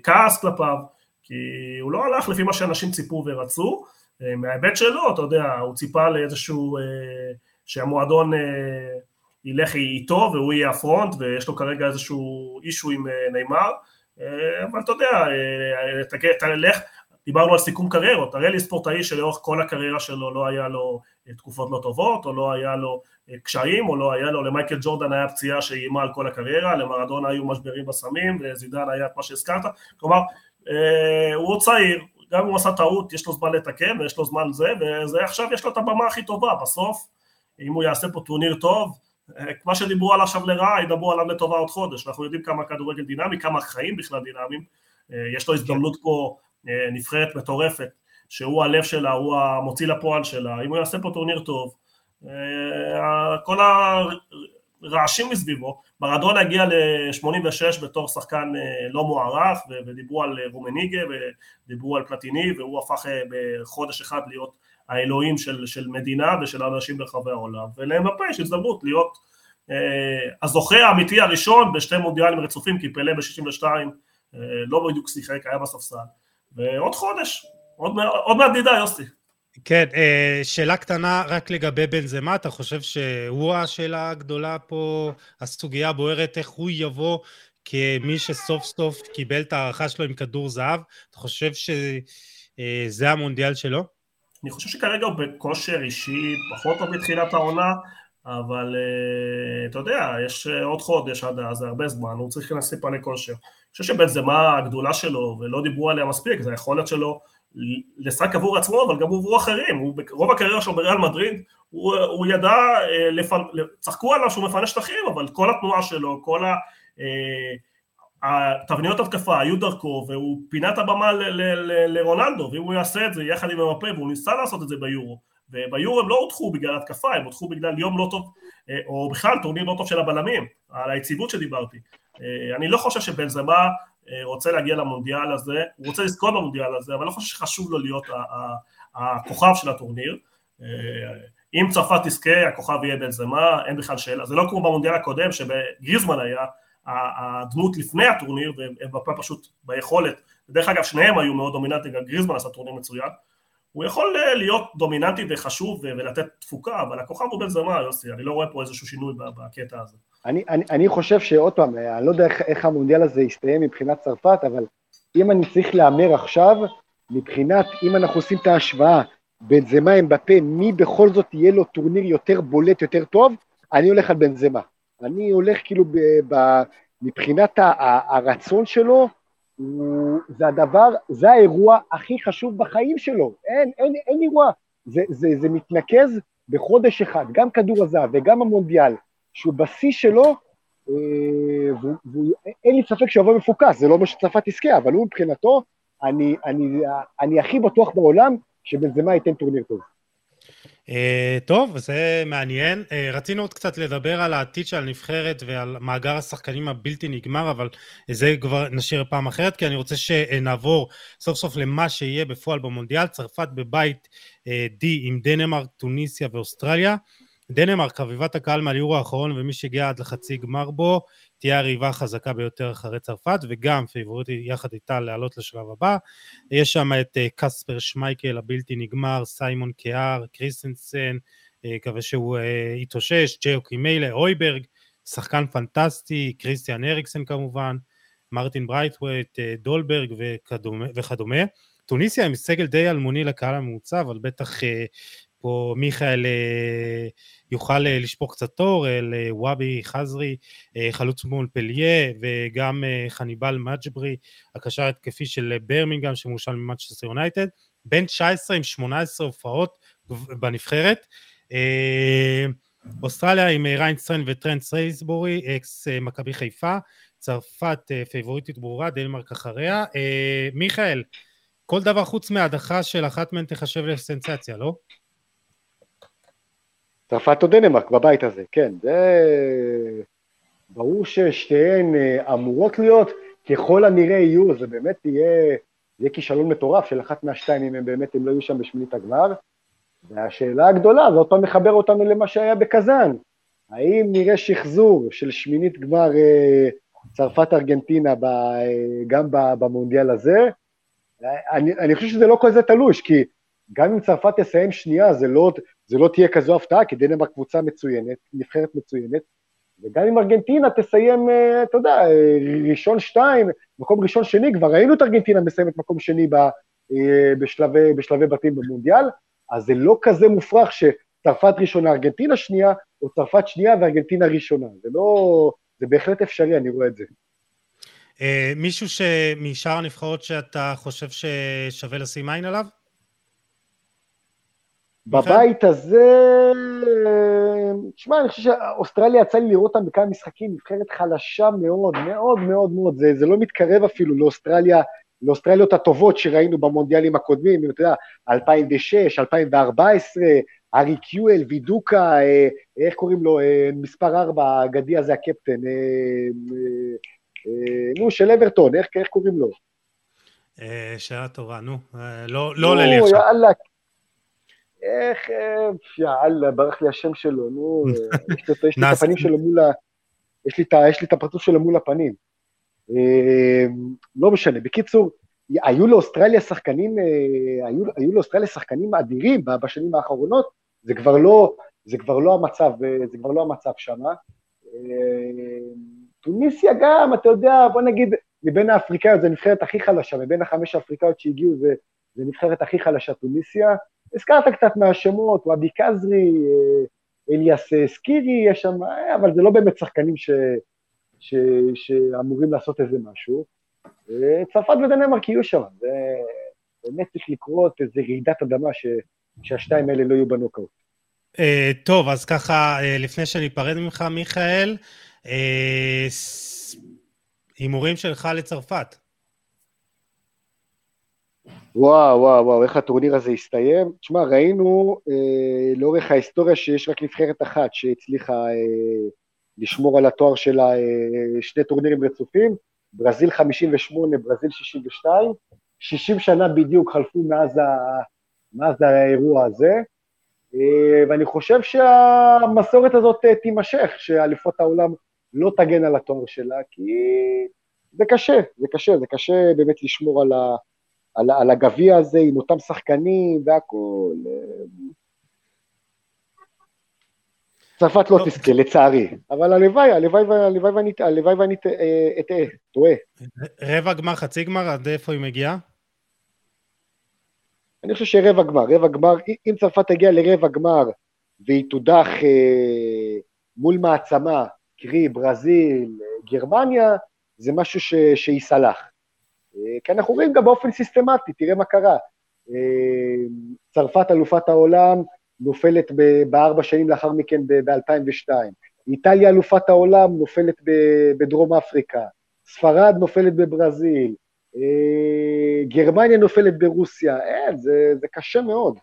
כעס כלפיו, כי הוא לא הלך לפי מה שאנשים ציפו ורצו, אה, מההיבט שלו, אתה יודע, הוא ציפה לאיזשהו, אה, שהמועדון אה, ילך איתו והוא יהיה הפרונט ויש לו כרגע איזשהו אישו עם נאמר, אבל אתה יודע, תלך, דיברנו על סיכום קריירות, תראה לי ספורטאי שלאורך כל הקריירה שלו לא היה לו תקופות לא טובות, או לא היה לו קשיים, או לא היה לו, למייקל ג'ורדן היה פציעה שאיימה על כל הקריירה, למרדונה היו משברים בסמים, וזידן היה את מה שהזכרת, כלומר, הוא צעיר, גם אם הוא עשה טעות, יש לו זמן לתקן ויש לו זמן זה, וזה עכשיו יש לו את הבמה הכי טובה, בסוף, אם הוא יעשה פה טורניר טוב, אה, מה שדיברו עליו עכשיו לרעה, ידברו עליו לטובה עוד חודש, אנחנו יודעים כמה כדורגל דינמי, כמה חיים בכלל דינמיים, אה, יש לו הזדמנות פה, אה, נבחרת מטורפת, שהוא הלב שלה, הוא המוציא לפועל שלה, אם הוא יעשה פה טורניר טוב, כל רעשים מסביבו, מרדונה הגיע ל-86 בתור שחקן אה, לא מוערך ודיברו על אה, רומניגה ודיברו על פלטיני והוא הפך אה, בחודש אחד להיות האלוהים של, של מדינה ושל אנשים ברחבי העולם. ולמפה יש הזדמנות להיות הזוכה האמיתי הראשון בשתי מונדיאלים רצופים כי פלא ב-62 לא בדיוק שיחק, היה בספסל. ועוד חודש, עוד, עוד מעט נדע יוסי כן, אה, שאלה קטנה רק לגבי בנזמה, אתה חושב שהוא השאלה הגדולה פה, הסוגיה הבוערת, איך הוא יבוא כמי שסוף סוף קיבל את ההערכה שלו עם כדור זהב? אתה חושב שזה המונדיאל שלו? אני חושב שכרגע הוא בכושר אישי פחות טוב בתחילת העונה, אבל uh, אתה יודע, יש עוד חודש עד אז, זה הרבה זמן, הוא צריך להיכנס טיפה לכושר. אני חושב שבנזמה הגדולה שלו, ולא דיברו עליה מספיק, זה היכולת שלו לשחק עבור עצמו, אבל גם עבור אחרים. הוא, רוב הקריירה שלו בריאל מדריד, הוא, הוא ידע, אה, לפ... צחקו עליו שהוא מפנה שטחים, אבל כל התנועה שלו, כל ה... אה, התבניות התקפה היו דרכו והוא פינה את הבמה לרונלדו ואם הוא יעשה את זה יחד עם המפה והוא ניסה לעשות את זה ביורו וביורו הם לא הודחו בגלל התקפה הם הודחו בגלל יום לא טוב אה, או בכלל טורניר לא טוב של הבלמים על היציבות שדיברתי אני לא חושב שבנזמה רוצה להגיע למונדיאל הזה הוא רוצה לזכות במונדיאל הזה אבל לא חושב שחשוב לו להיות הכוכב של הטורניר. אם צרפת תזכה הכוכב יהיה בנזמה אין בכלל שאלה. זה לא כמו במונדיאל הקודם שבגריזמן היה הדמות לפני הטורניר, ואמבפה פשוט ביכולת, דרך אגב שניהם היו מאוד דומיננטיים, גם גריזמן עשה טורניר מצוין, הוא יכול אה, להיות דומיננטי וחשוב ולתת תפוקה, אבל הכוכב הוא בן זמה, יוסי, אני לא רואה פה איזשהו שינוי בקטע הזה. אני, אני, אני חושב שעוד פעם, אה, אני לא יודע איך, איך המונדיאל הזה יסתיים מבחינת צרפת, אבל אם אני צריך להמר עכשיו, מבחינת, אם אנחנו עושים את ההשוואה בין זמה עם בפה, מי בכל זאת יהיה לו טורניר יותר בולט, יותר טוב, אני הולך על בן זמה. אני הולך כאילו ב, ב, מבחינת ה, ה, הרצון שלו, זה הדבר, זה האירוע הכי חשוב בחיים שלו, אין, אין, אין אירוע, זה, זה, זה מתנקז בחודש אחד, גם כדור הזהב וגם המונדיאל, שהוא בשיא שלו, אה, ואין לי ספק שהוא יבוא מפוקס, זה לא אומר שצרפת תזכה, אבל הוא מבחינתו, אני, אני, אני הכי בטוח בעולם שבנזמה ייתן טורניר טוב. Uh, טוב, זה מעניין. Uh, רצינו עוד קצת לדבר על העתיד של הנבחרת ועל מאגר השחקנים הבלתי נגמר, אבל זה כבר נשאיר פעם אחרת, כי אני רוצה שנעבור סוף סוף למה שיהיה בפועל במונדיאל. צרפת בבית אה, D עם דנמרק, טוניסיה ואוסטרליה. דנמרק, חביבת הקהל מהיורו האחרון ומי שהגיע עד לחצי גמר בו, תהיה היריבה החזקה ביותר אחרי צרפת, וגם פייבוריטי יחד איתה לעלות לשלב הבא. יש שם את אה, קספר שמייקל הבלתי נגמר, סיימון קיאר, קריסטנסן, אה, מקווה שהוא אה, יתאושש, יואקים מהלה, הויברג, שחקן פנטסטי, קריסטיאן אריקסן כמובן, מרטין ברייטווייט, דולברג. וכדומה. טוניסיה עם סגל די אלמוני לקהל הממוצע, אבל בטח פה מיכאל אה, יוכל אה, לשפוך קצת אור אל אה, ווהבי חזרי, חלוץ מונפלייה, וגם חניבל מג'ברי, הקשר התקפי של ברמינגהם שמושאל ממנצ'סטר יונייטד, בן 19 עם 18 הופעות בנבחרת. אוסטרליה עם ריאן סטריין וטרנט סיינסבורי, אקס מכבי חיפה, צרפת פייבוריטית ברורה, דנמרק אחריה. מיכאל, כל דבר חוץ מהדחה של אחת מהן תחשב לסנסציה, לא? צרפת או דנמרק בבית הזה, כן, זה ברור ששתיהן אה, אמורות להיות, ככל הנראה יהיו, זה באמת יהיה, יהיה כישלון מטורף של אחת מהשתיים אם הם באמת הם לא יהיו שם בשמינית הגמר. והשאלה הגדולה, זה עוד פעם מחבר אותנו למה שהיה בקזאן, האם נראה שחזור של שמינית גמר אה, צרפת-ארגנטינה אה, גם במונדיאל הזה? אני, אני חושב שזה לא כל זה תלוש, כי גם אם צרפת תסיים שנייה, זה לא, זה לא תהיה כזו הפתעה, כי דנמרק קבוצה מצוינת, נבחרת מצוינת, וגם אם ארגנטינה תסיים, אה, אתה יודע, אה, ראשון שתיים, מקום ראשון שני, כבר ראינו את ארגנטינה מסיימת מקום שני אה, בשלבי, בשלבי בתים במונדיאל, אז זה לא כזה מופרך שצרפת ראשונה, ארגנטינה שנייה, או צרפת שנייה וארגנטינה ראשונה. זה לא... זה בהחלט אפשרי, אני רואה את זה. מישהו משאר הנבחרות שאתה חושב ששווה לשים עין עליו? בבית הזה, תשמע, אני חושב שאוסטרליה יצא לי לראות אותם בכמה משחקים, נבחרת חלשה מאוד, מאוד מאוד מאוד, זה, זה לא מתקרב אפילו לאוסטרליה, לאוסטרליות הטובות שראינו במונדיאלים הקודמים, אתה יודע, 2006, 2014, ארי קיואל, וידוקה, אה, איך קוראים לו, אה, מספר 4, האגדי הזה, הקפטן, אה, נו, של אברטון, איך, איך קוראים לו? שאלה טובה, נו, לא, לא עולה לי עכשיו. יאללה, איך, יאללה, ברח לי השם שלו, נו, יש לי את הפנים שלו מול ה... יש לי, את הפרצוף שלו מול הפנים. אמ, לא משנה. בקיצור, היו לאוסטרליה שחקנים, אה, היו, היו לאוסטרליה שחקנים אדירים בשנים האחרונות, זה כבר לא, זה כבר לא המצב, אה, זה כבר לא המצב שם. אמ, טוניסיה גם, אתה יודע, בוא נגיד, מבין האפריקאיות, זו הנבחרת הכי חלשה, מבין החמש האפריקאיות שהגיעו, זה, זה נבחרת הכי חלשה, טוניסיה. הזכרת קצת מהשמות, ואבי קזרי, אה, אליאס אה, סקירי, יש שם, אה, אבל זה לא באמת שחקנים ש, ש, שאמורים לעשות איזה משהו. צרפת ודנמרק יהיו שם, זה באמת צריך לקרות איזה רעידת אדמה ש, שהשתיים האלה לא יהיו בנוקאוט. טוב, אז ככה, לפני שאני אפרד ממך, מיכאל, הימורים שלך לצרפת. וואו, וואו, וואו, איך הטורניר הזה הסתיים. תשמע, ראינו אה, לאורך ההיסטוריה שיש רק נבחרת אחת שהצליחה אה, לשמור על התואר שלה אה, שני טורנירים רצופים, ברזיל 58, ברזיל 62, 60 שנה בדיוק חלפו מאז, ה, מאז האירוע הזה, אה, ואני חושב שהמסורת הזאת אה, תימשך, שאליפות העולם לא תגן על התואר שלה, כי זה קשה, זה קשה, זה קשה באמת לשמור על, ה, על, על הגביע הזה עם אותם שחקנים והכול. צרפת לא תזכה, לצערי, אבל הלוואי, הלוואי ואני אטעה, טועה. רבע גמר, חצי גמר, עד איפה היא מגיעה? אני חושב שרבע גמר, רבע גמר, אם צרפת תגיע לרבע גמר והיא תודח אה, מול מעצמה, קרי ברזיל, גרמניה, זה משהו ש, שיסלח. אה, כי אנחנו רואים גם באופן סיסטמטי, תראה מה קרה. אה, צרפת אלופת העולם נופלת בארבע שנים לאחר מכן ב-2002. איטליה אלופת העולם נופלת בדרום אפריקה. ספרד נופלת בברזיל. אה, גרמניה נופלת ברוסיה. אין, זה, זה קשה מאוד.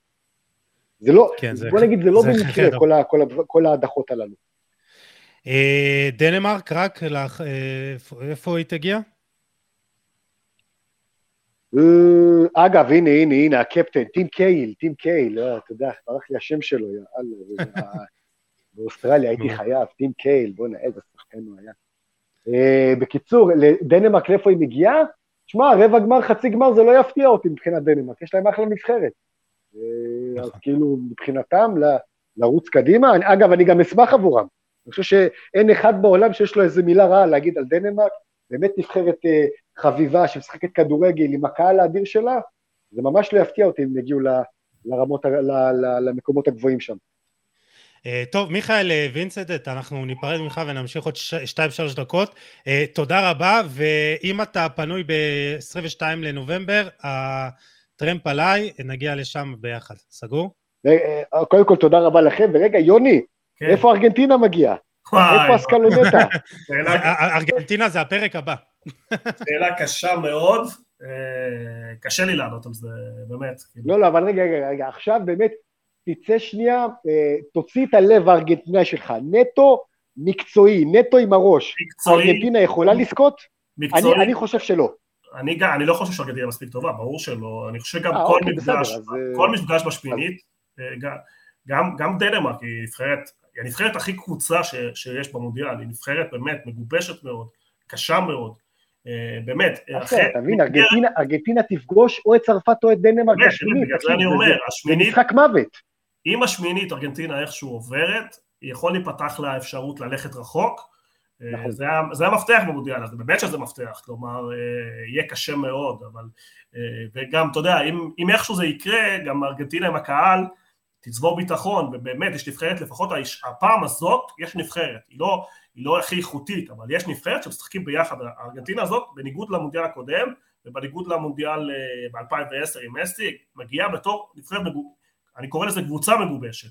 זה לא, כן, זה, בוא נגיד, זה לא במקרה כל, כל, כל ההדחות הללו. דנמרק, רק איפה היא תגיע? אה, אגב, הנה, הנה, הנה, הקפטן, טים קייהיל, טים קייהיל, לא, אתה יודע, ברח לי השם שלו, יאללה, באוסטרליה הייתי חייב, טים קייהיל, בוא'נה, איזה שחקן הוא היה. אה, בקיצור, דנמרק, לאיפה היא מגיעה? שמע, רבע גמר, חצי גמר, זה לא יפתיע אותי מבחינת דנמרק, יש להם אחלה נבחרת. אה, אז נכון. כאילו, מבחינתם, לרוץ קדימה, אגב, אני גם אשמח עבורם. אני חושב שאין אחד בעולם שיש לו איזה מילה רעה להגיד על דנמרק, באמת נבחרת חביבה שמשחקת כדורגל עם הקהל האדיר שלה, זה ממש לא יפתיע אותי אם יגיעו לרמות, למקומות הגבוהים שם. אה, טוב, מיכאל אה, וינסנט, אנחנו ניפרד ממך ונמשיך עוד 2-3 דקות. אה, תודה רבה, ואם אתה פנוי ב-22 לנובמבר, הטרמפ עליי, נגיע לשם ביחד. סגור? קודם כל, תודה רבה לכם. ורגע, יוני, כן. איפה ארגנטינה מגיעה? איפה אסקלונטה? ארגנטינה זה הפרק הבא. שאלה קשה מאוד, אה, קשה לי לענות על זה, באמת. לא, לא, אבל רגע, רגע, רגע, עכשיו באמת תצא שנייה, אה, תוציא את הלב הארגנטינאי שלך, נטו מקצועי, נטו עם הראש. מקצועי. ארגנטינה יכולה לזכות? מקצועי. אני, אני חושב שלא. אני, גם, אני לא חושב שארגנטינה מספיק טובה, ברור שלא. אני חושב שגם 아, כל, אוקיי, מפגש, בסדר, כל מפגש בשמינית, אז... גם, גם דנמרק היא נבחרת, היא הנבחרת הכי קבוצה ש, שיש במונדיאל, היא נבחרת באמת מגובשת מאוד, קשה מאוד. אה, באמת. אתה מבין, ארגנטינה תפגוש או את צרפת או את דנמרק בשמינית. זה אני אומר, השמינית... זה משחק מוות. אם השמינית ארגנטינה איכשהו עוברת, יכול להיפתח לה אפשרות ללכת רחוק. אה, נכון. זה, המפתח במודיאל הזה, באמת שזה מפתח, כלומר, אה, יהיה קשה מאוד, אבל... וגם, אתה יודע, אם איכשהו זה יקרה, גם ארגנטינה עם הקהל, תצבור ביטחון, ובאמת יש נבחרת, לפחות הפעם הזאת יש נבחרת, היא לא, היא לא הכי איכותית, אבל יש נבחרת שמשחקים ביחד, הארגנטינה הזאת, בניגוד למונדיאל הקודם, ובניגוד למונדיאל אה, ב-2010 עם מסטי, מגיעה בתור נבחרת. אני קורא לזה קבוצה מגובשת,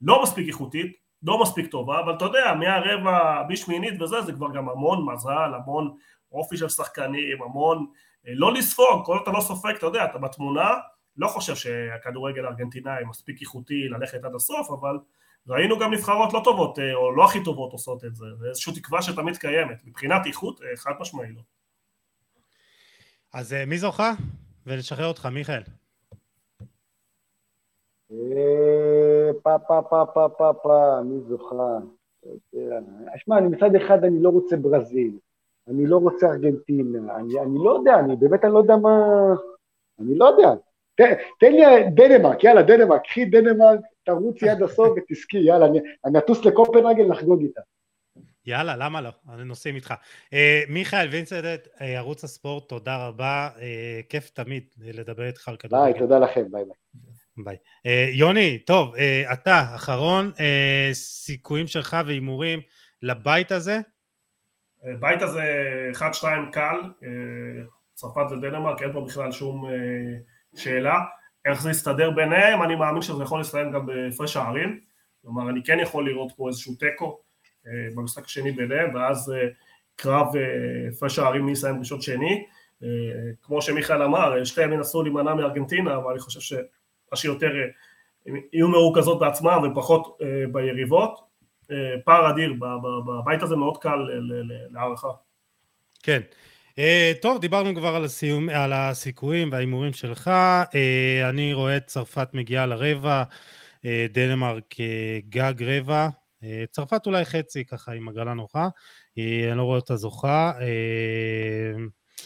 לא מספיק איכותית, לא מספיק טובה, אבל אתה יודע, מהרבע בשמינית וזה, זה כבר גם המון מזל, המון אופי של שחקנים, המון, אה, לא לספוג, כל עוד אתה לא סופג, אתה יודע, אתה בתמונה, לא חושב שהכדורגל הארגנטינאי מספיק איכותי ללכת עד הסוף, אבל ראינו גם נבחרות לא טובות, אה, או לא הכי טובות עושות את זה, זה איזושהי תקווה שתמיד קיימת, מבחינת איכות, אה, חד משמעי לא. אז אה, מי זוכה? ולשחרר אותך, מיכאל. פה פה פה פה פה פה, מי זוכה? שמע, אני מצד אחד אני לא רוצה ברזיל, אני לא רוצה ארגנטינה, אני, אני לא יודע, אני באמת אני לא יודע מה... אני לא יודע. תן לי דנמרק, יאללה, דנמרק, קחי דנמרק, תרוצי עד הסוף ותזכי, יאללה, אני אטוס לקופנהגן לחגוג איתה. יאללה, למה לא? אני נוסעים איתך. אה, מיכאל וינסנט, אה, ערוץ הספורט, תודה רבה. אה, כיף תמיד לדבר איתך על כדורגל. ביי, תודה לכם, ביי ביי. ביי. יוני, טוב, אתה, אחרון, סיכויים שלך והימורים לבית הזה? בית הזה 1-2 קל, צרפת ודנמרק, אין פה בכלל שום שאלה. איך זה יסתדר ביניהם, אני מאמין שזה יכול להסתיים גם בהפרש שערים, כלומר אני כן יכול לראות פה איזשהו תיקו אה, במשחק השני ביניהם, ואז אה, קרב הפרש הערים מי יסיים ראשון שני. כמו שמיכאל אמר, שתיהם ינסו להימנע מארגנטינה, אבל אני חושב שמה שיותר יהיו מרוכזות בעצמם ופחות ביריבות. פער אדיר, בבית הזה מאוד קל להערכה. כן. Uh, טוב, דיברנו כבר על, הסיום, על הסיכויים וההימורים שלך. Uh, אני רואה את צרפת מגיעה לרבע, uh, דנמרק גג רבע. צרפת אולי חצי, ככה עם הגרלה נוחה. אני לא רואה אותה זוכה.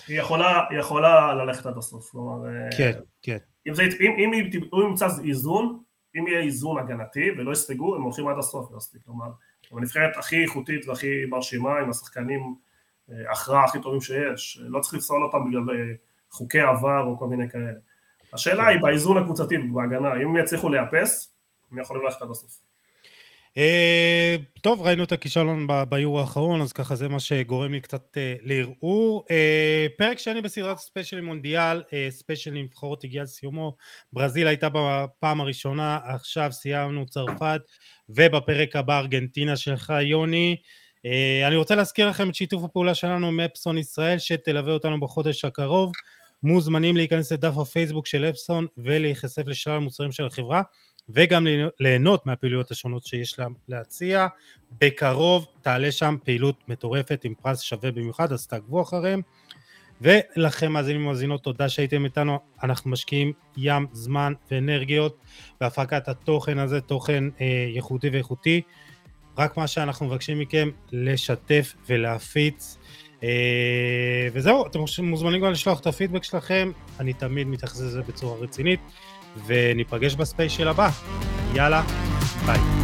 היא יכולה, היא יכולה ללכת עד הסוף, כלומר... כן, כן. אם, זה, אם, אם, אם, אם ימצא איזון, אם יהיה איזון הגנתי ולא יספגו, הם הולכים עד הסוף, כלומר, הנבחרת הכי איכותית והכי מרשימה, עם השחקנים... הכרעה הכי טובים שיש, לא צריך לפסול אותם בגלל אה, חוקי עבר או כל מיני כאלה. השאלה היא באיזון הקבוצתי בהגנה, אם הם יצליחו לאפס, הם יכולים ללכת עד הסוף. אה, טוב, ראינו את הכישלון ביורו האחרון, אז ככה זה מה שגורם לי קצת אה, לערעור. פרק שני בסדרת ספיישל מונדיאל, ספיישל נבחרות הגיע לסיומו. ברזיל הייתה בפעם הראשונה, עכשיו סיימנו צרפת, ובפרק הבא ארגנטינה שלך, יוני. אה, אני רוצה להזכיר לכם את שיתוף הפעולה שלנו עם אפסון ישראל שתלווה אותנו בחודש הקרוב. מוזמנים להיכנס לדף הפייסבוק של אפסון ולהיחשף לשלל המוצרים של החברה וגם ליהנות מהפעילויות השונות שיש להם להציע. בקרוב תעלה שם פעילות מטורפת עם פרס שווה במיוחד, אז תעקבו אחריהם. ולכם מאזינים ומאזינות, תודה שהייתם איתנו. אנחנו משקיעים ים זמן ואנרגיות בהפקת התוכן הזה, תוכן אה, ייחודי ואיכותי. רק מה שאנחנו מבקשים מכם, לשתף ולהפיץ. אה, וזהו, אתם מוזמנים גם לשלוח את הפידבק שלכם, אני תמיד מתייחס לזה בצורה רצינית, וניפגש בספיישל הבא. יאללה, ביי.